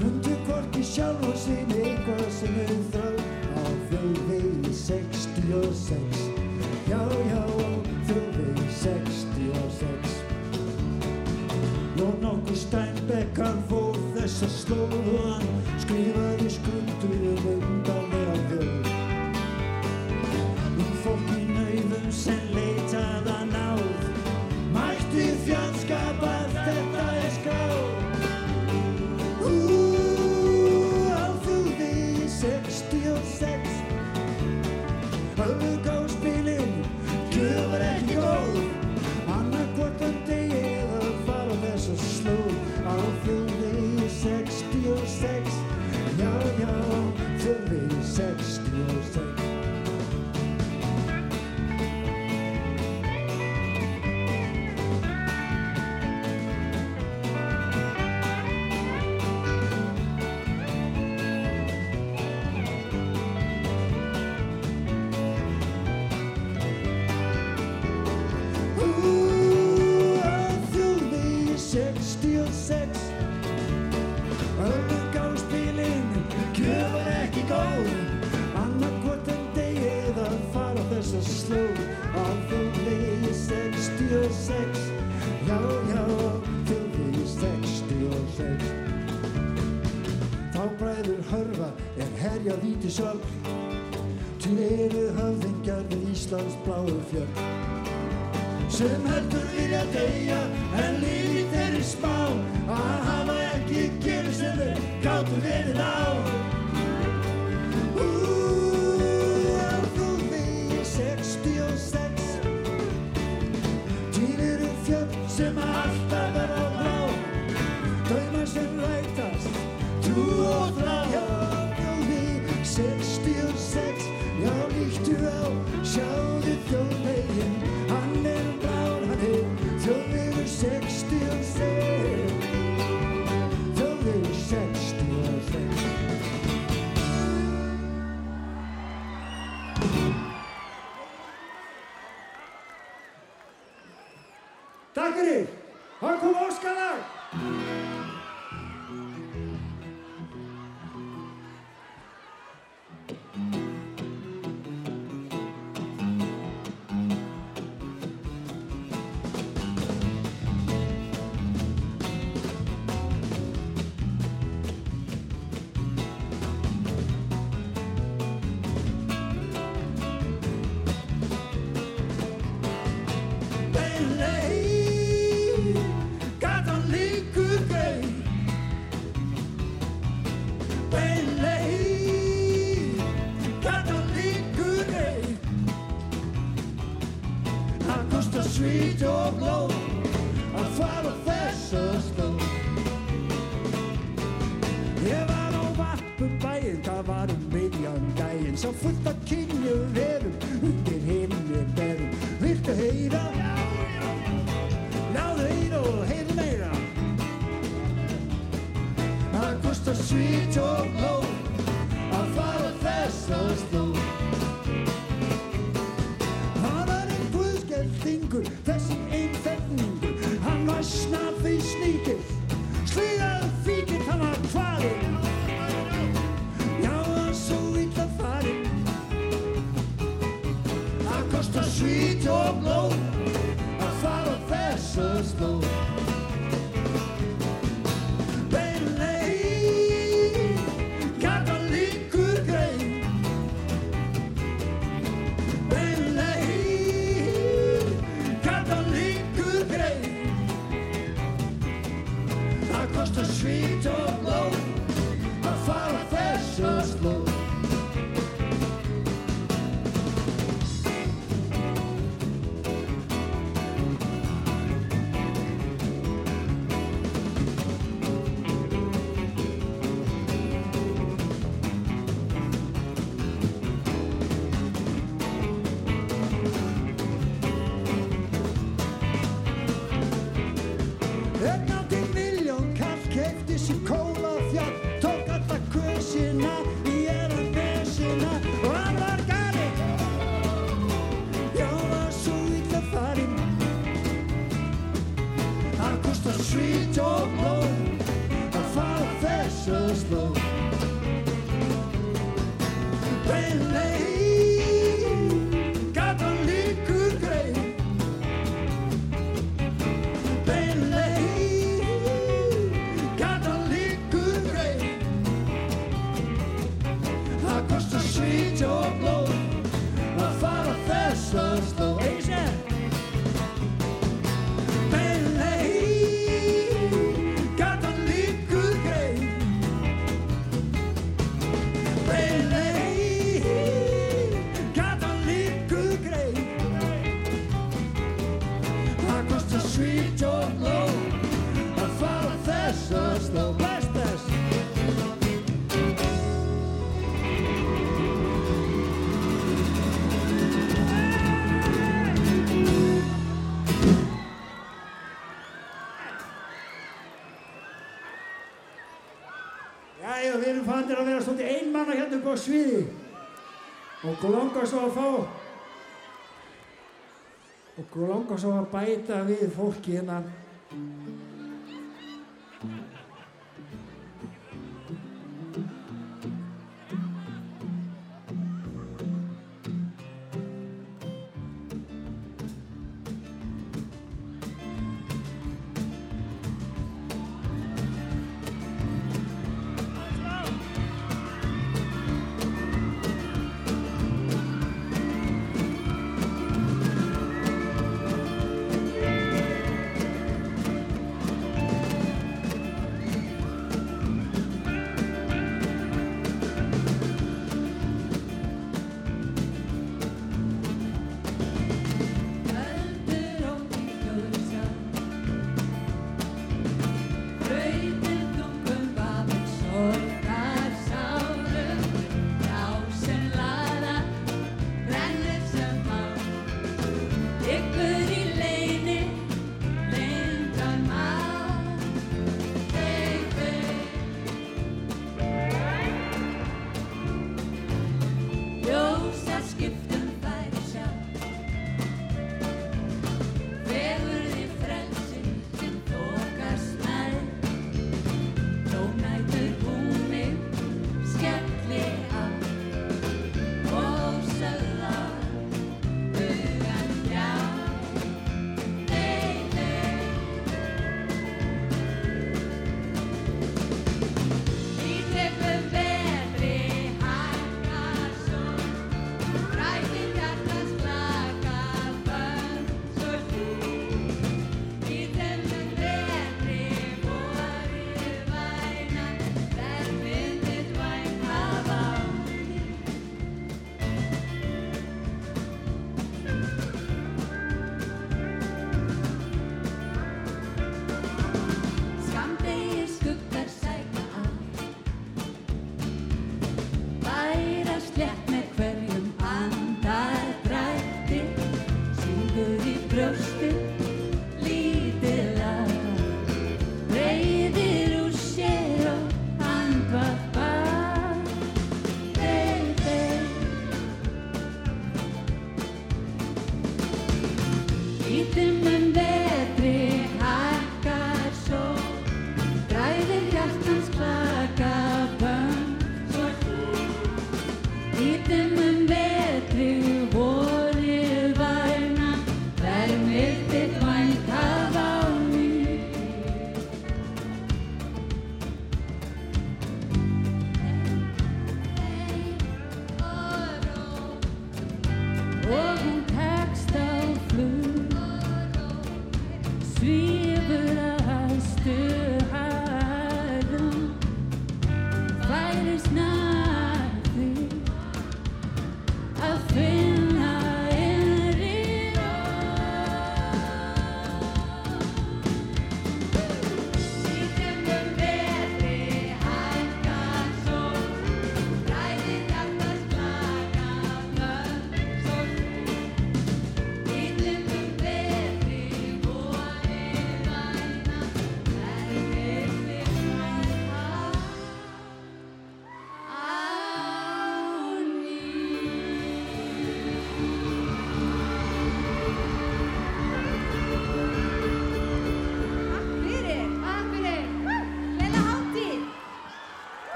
Fundu hvorki sjálf og sín eitthvað sem þau þrá Á þjóðvegi 66 Já, já, á þjóðvegi 66 Jón nokkuð Steinbeck hann fór þessa slóð og hann. Skrifaði skuldur um á sviði og langar svo að fá og langar svo að bæta við fólki hennan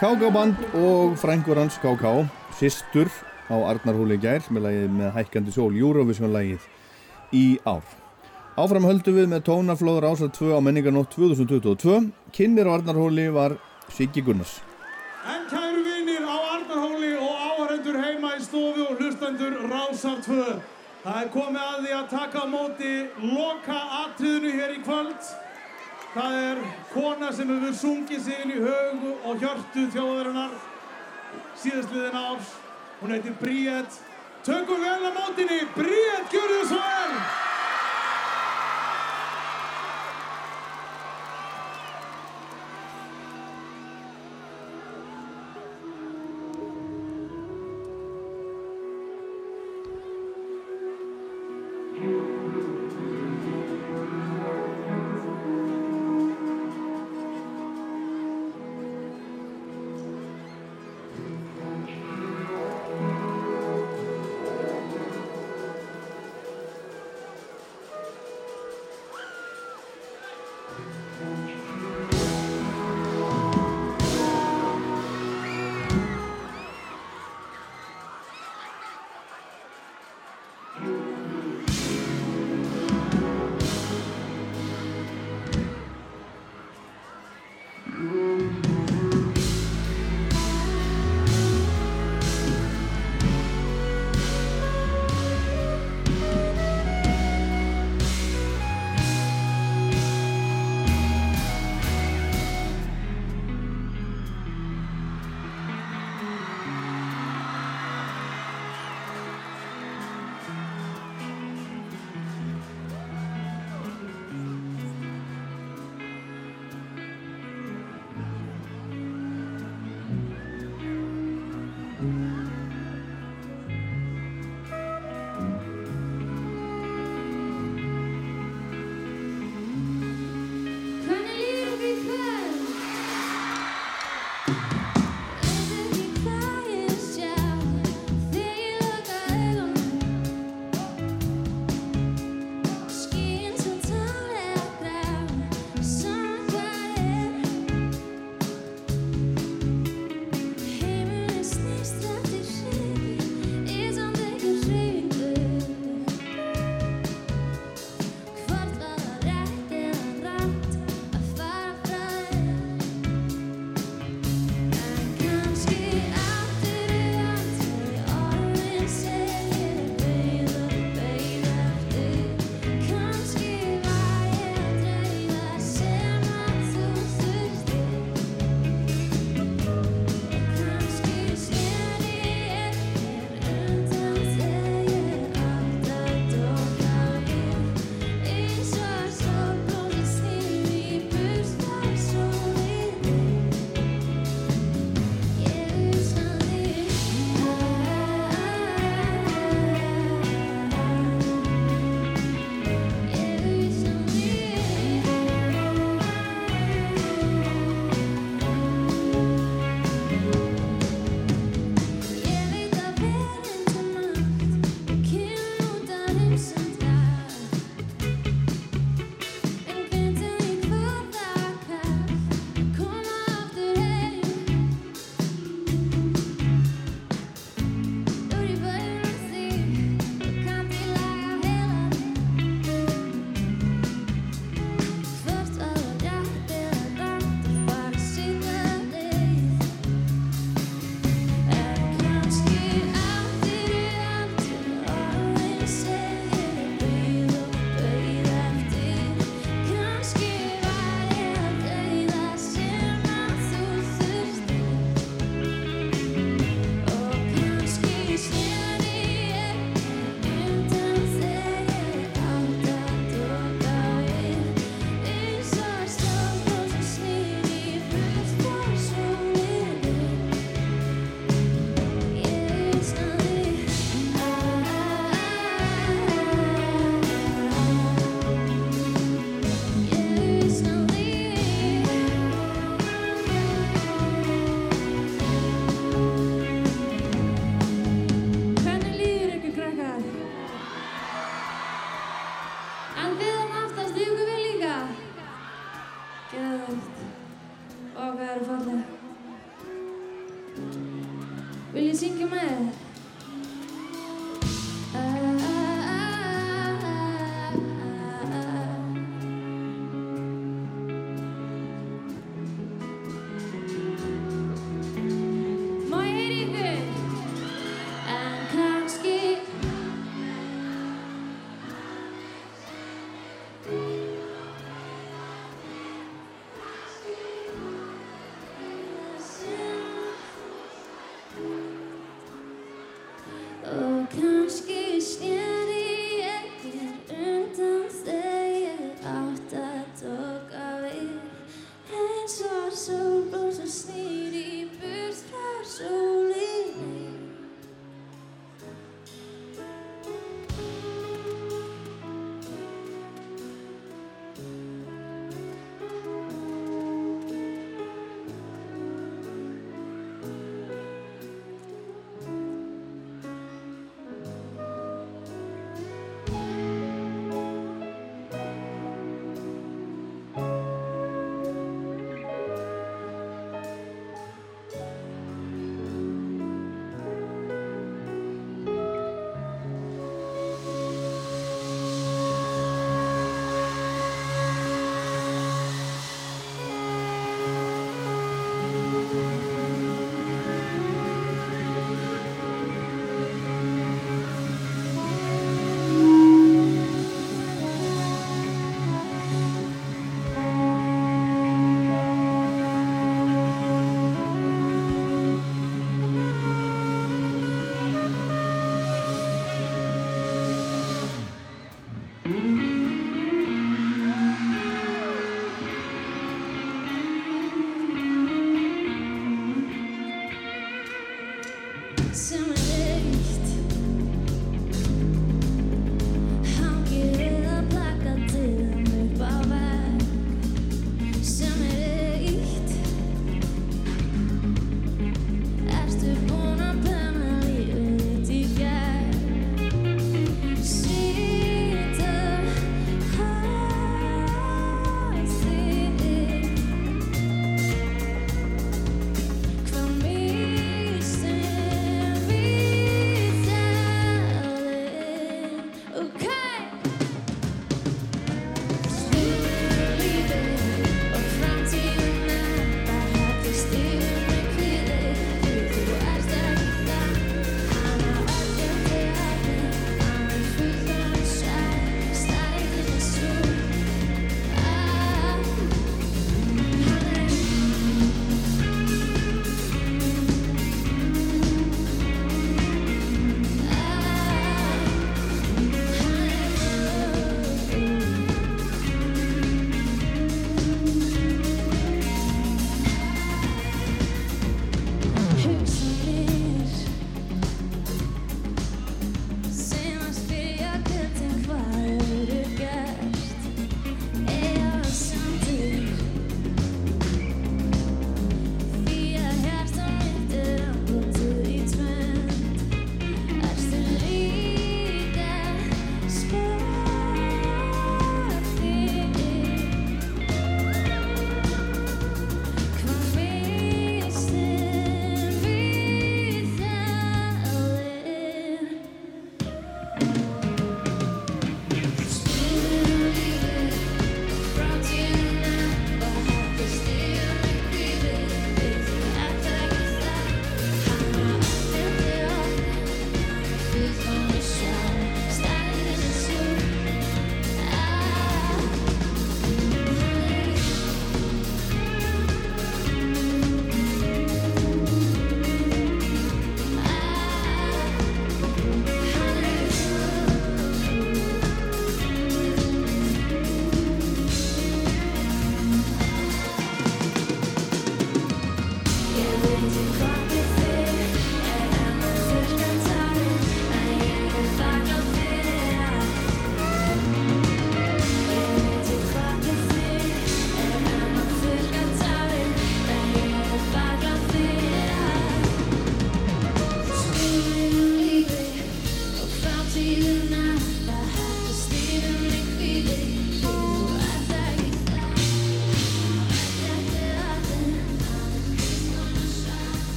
KK Band og frængur hans KK Sistur á Arnarhóli gær með lagið með hækkandi sól Eurovision lagið í ár Áfram höldum við með tónaflóður ásað 2 á menningarnótt 2022 Kynir á Arnarhóli var Siggi Gunnars En kæru vinir á Arnarhóli og áhærendur heima í stofu og hlustendur Rásar 2. Það er komið að því að taka á móti loka atriðinu hér í kvöld. Það er kona sem hefur sungið sig inn í hög og hjörtu þjóðarinnar síðastliðin árs. Hún heitir Bríett. Tökum vel á mótinni, Bríett, gjörðu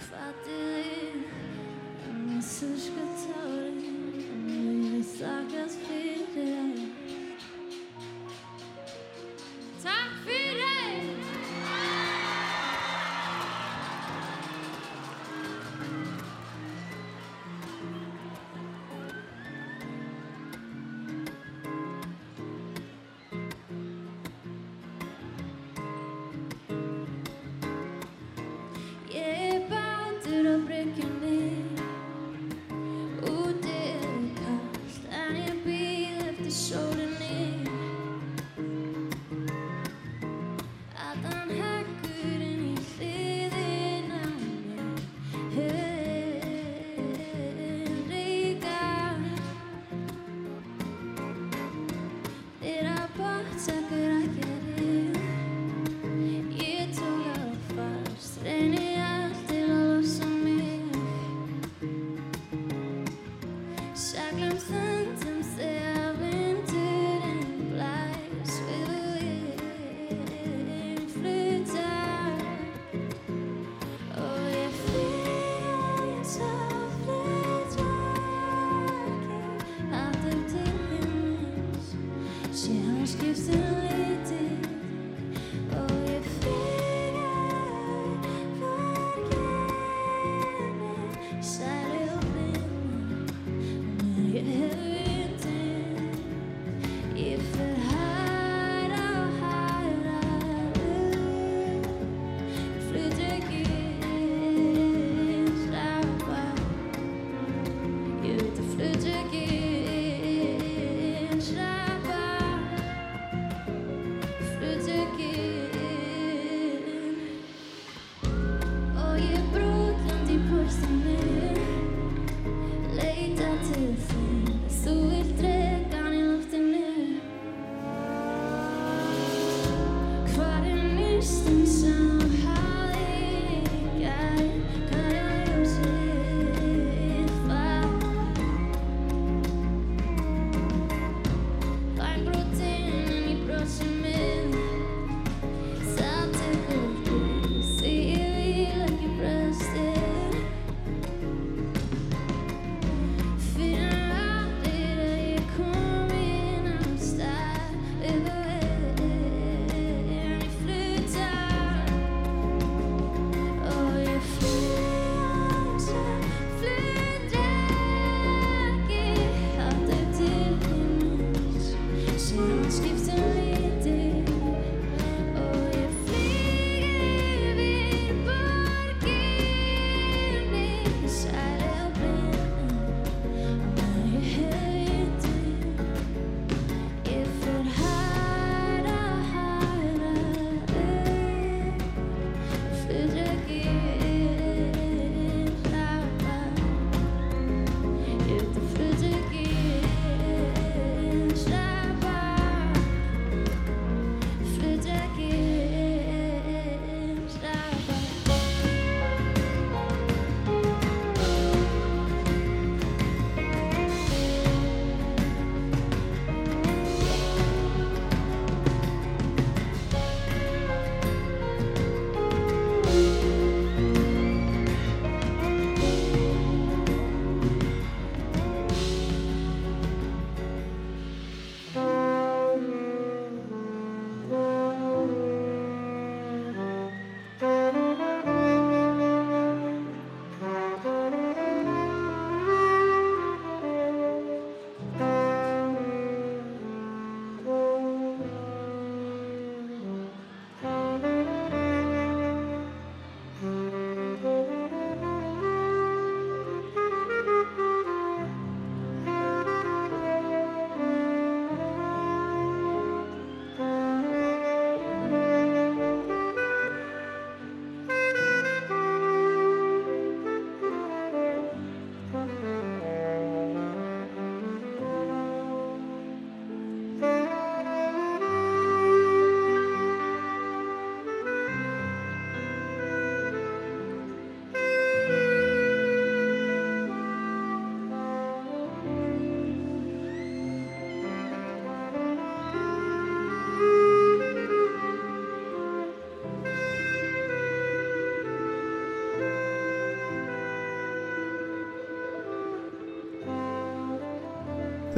if I did.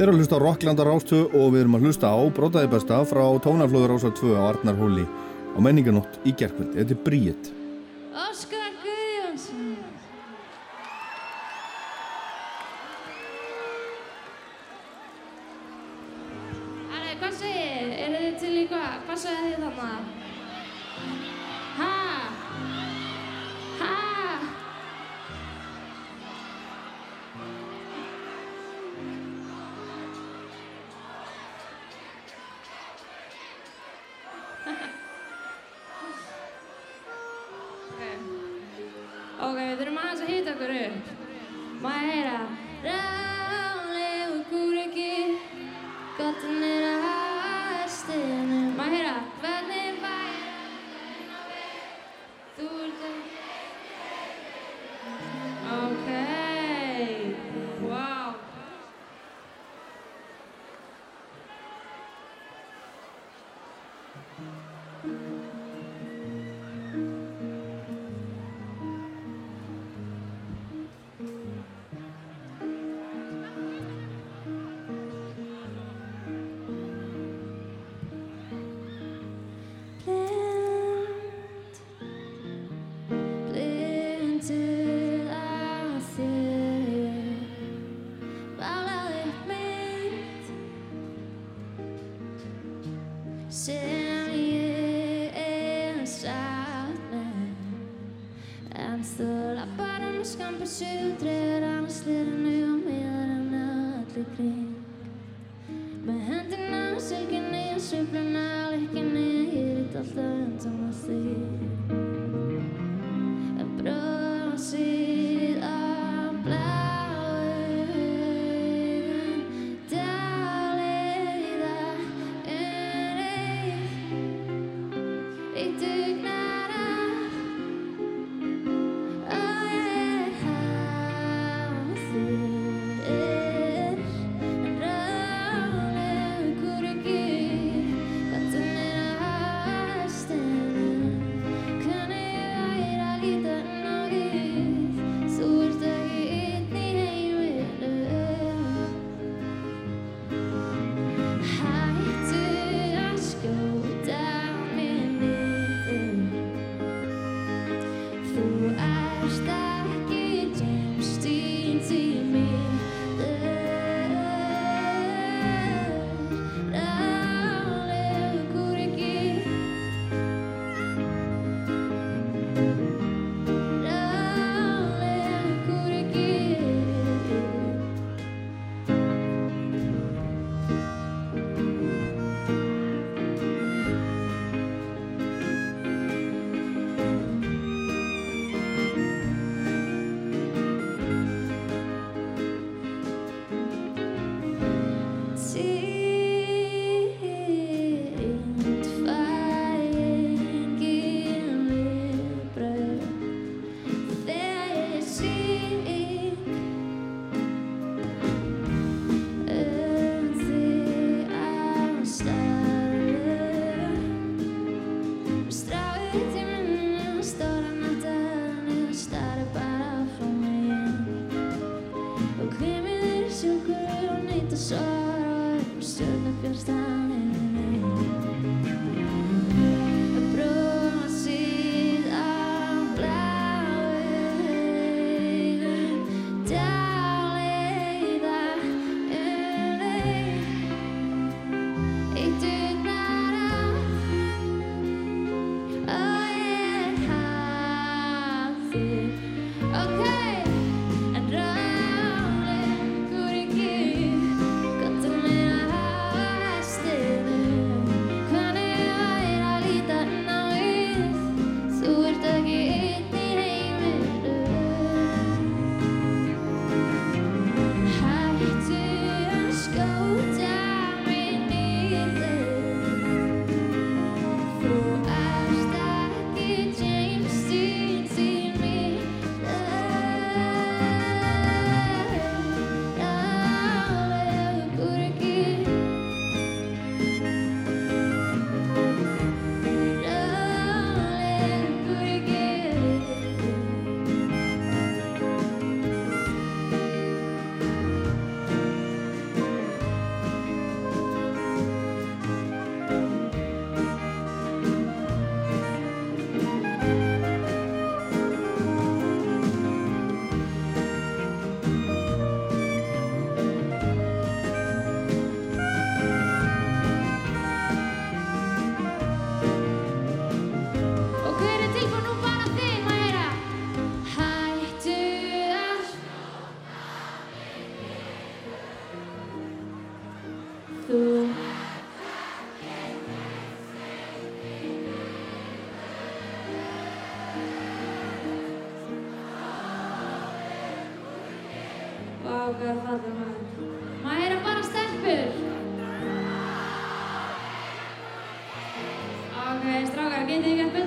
Við erum að hlusta á Rocklandar ástu og við erum að hlusta á Brótaði besta frá tónaflöður ásar 2 á Arnarhóli á menninganótt í gerkvöld. Þetta er bríett. að falla maður. Maður heyra bara stelpur. Ok, strákar, getið þið gert betur?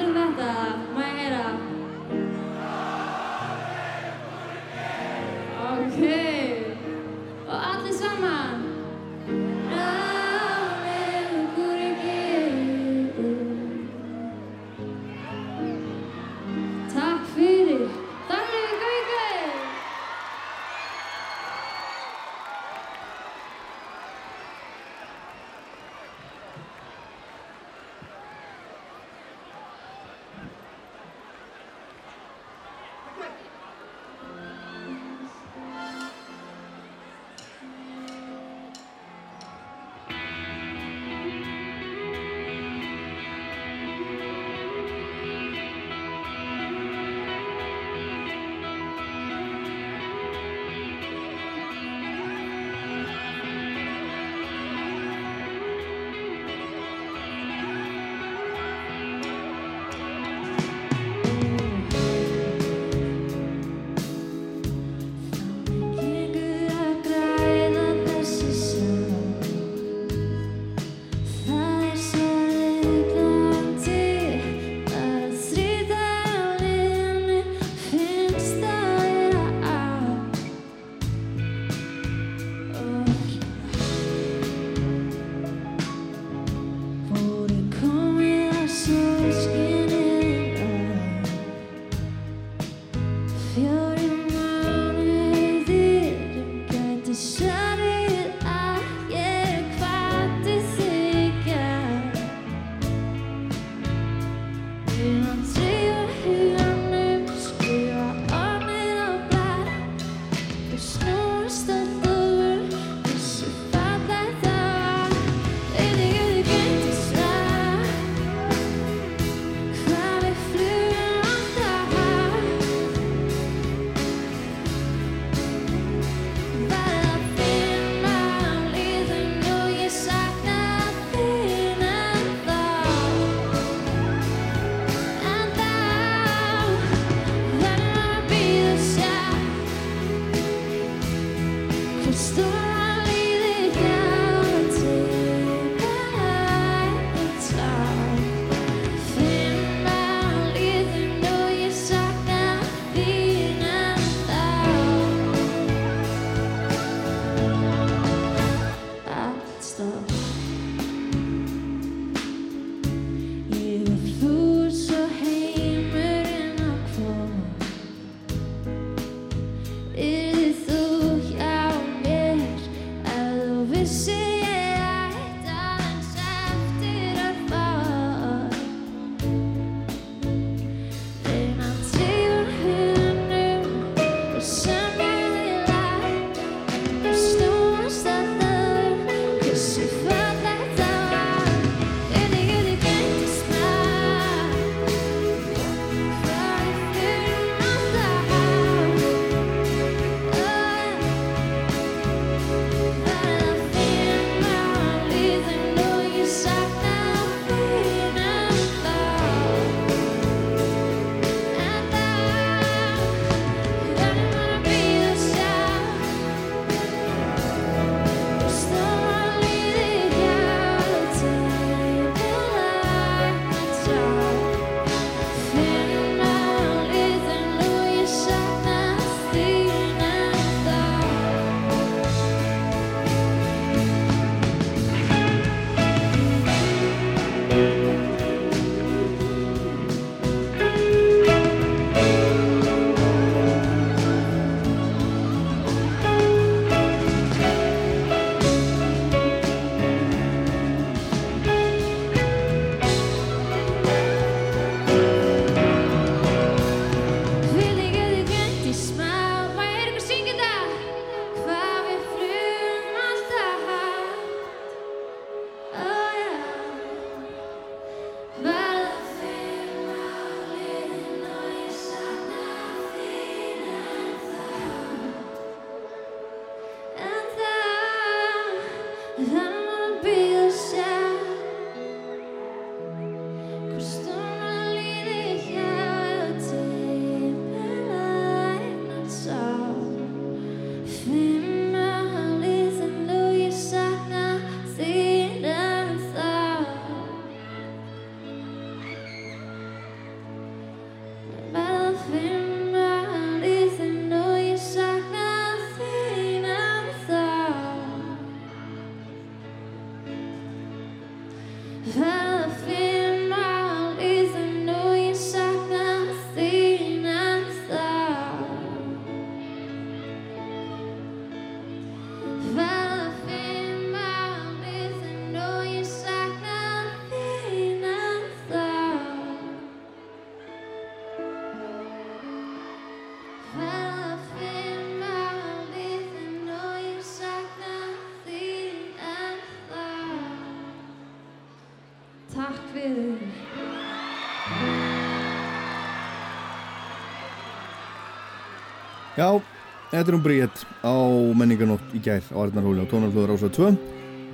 Já, þetta er um Bríett á menningarnótt í gær á Arnarhóli á tónarflöður ásað 2.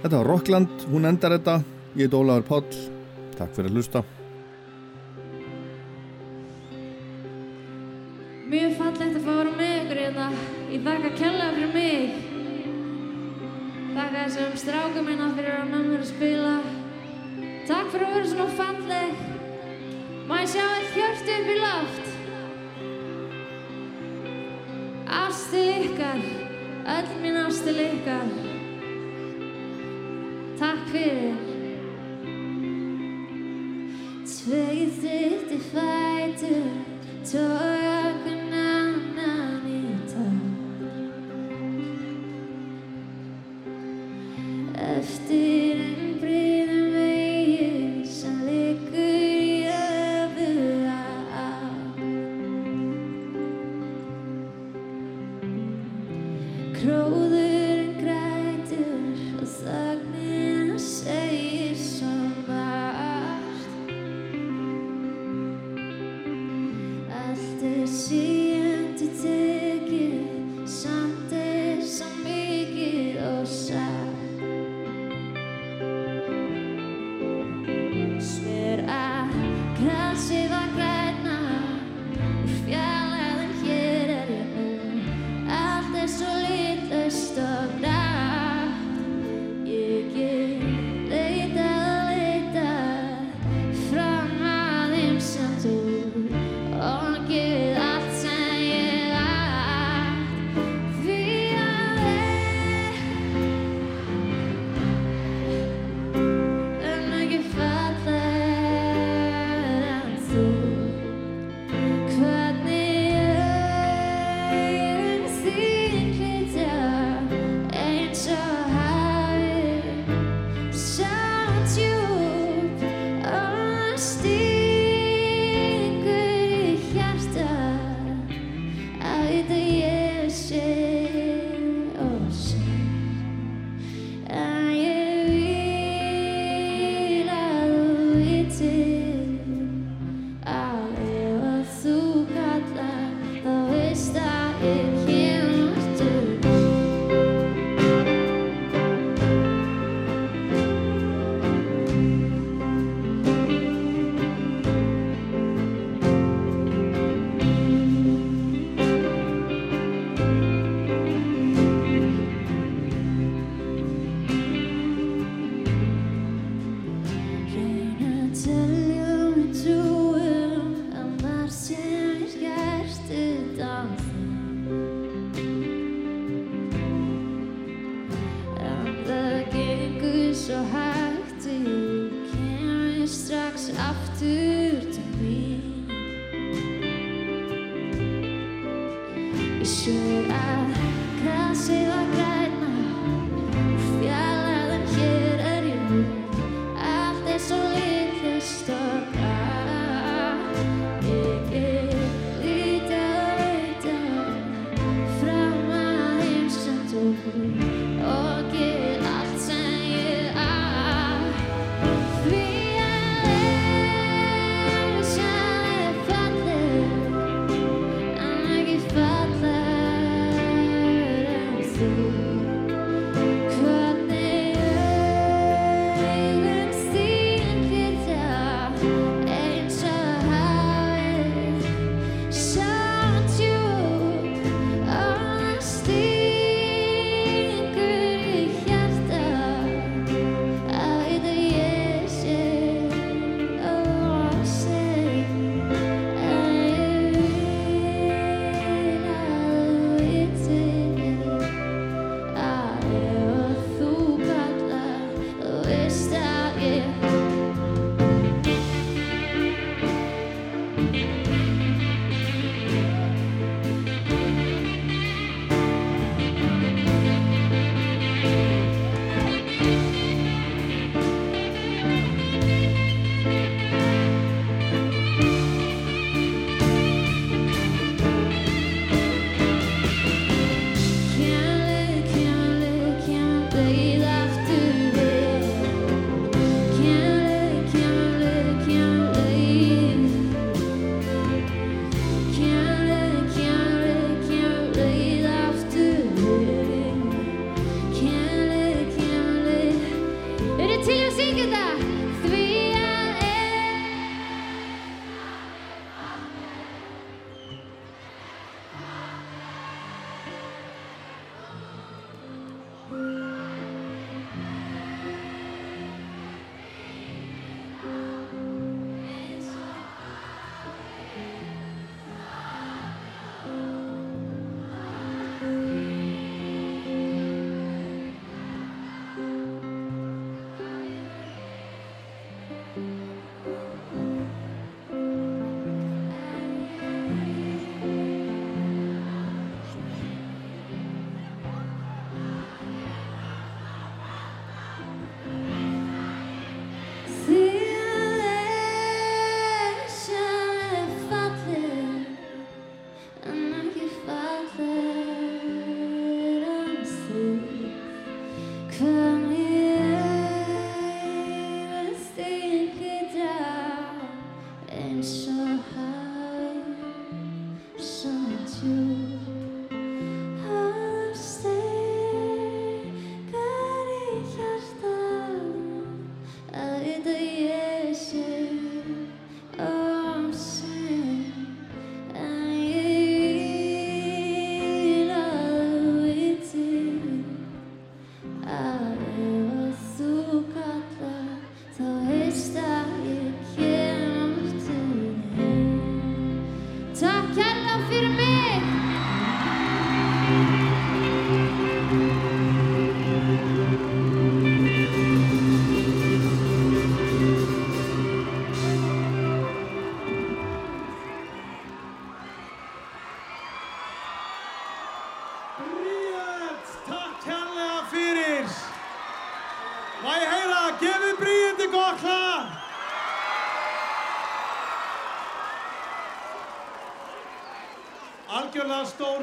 Þetta var Rockland, hún endar þetta. Ég er Ólaður Páll, takk fyrir að hlusta.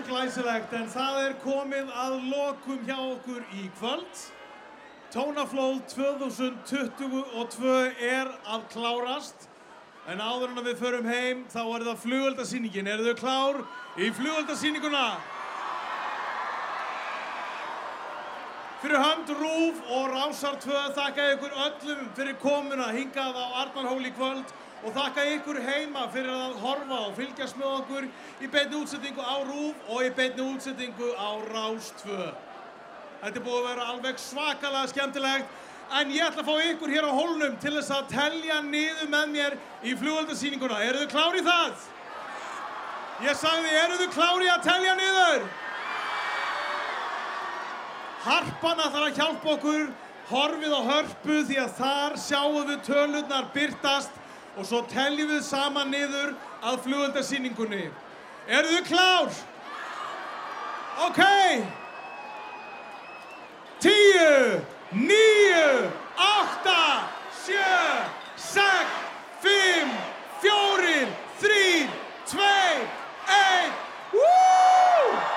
Glæsilegt, en það er komið að lokum hjá okkur í kvöld. Tónaflóð 2022 er að klárast, en áður en við förum heim þá er það flugöldasýningin. Eru þau klár í flugöldasýninguna? Fyrir hönd Rúf og Rásar 2 þakka ég ykkur öllum fyrir komuna hingað á Arnarhól í kvöld og þakka ykkur heima fyrir að horfa og fylgjast með okkur í beinni útsettingu á Rúf og í beinni útsettingu á Rás 2. Þetta er búið að vera alveg svakalega skemmtilegt en ég ætla að fá ykkur hér á hólnum til þess að telja niður með mér í flugöldasýninguna. Eru þið klári í það? Ég sagði, eru þið klári að telja niður? Harpan ætlar að hjálpa okkur, horfið á hörpu því að þar sjáum við tölurnar byrtast og svo teljum við saman niður að flugöldarsýningunni. Eru þið klár? Ok! Tíu, níu, átta, sjö, sex, fimm, fjórir, þrý, tvei, einn. Woo!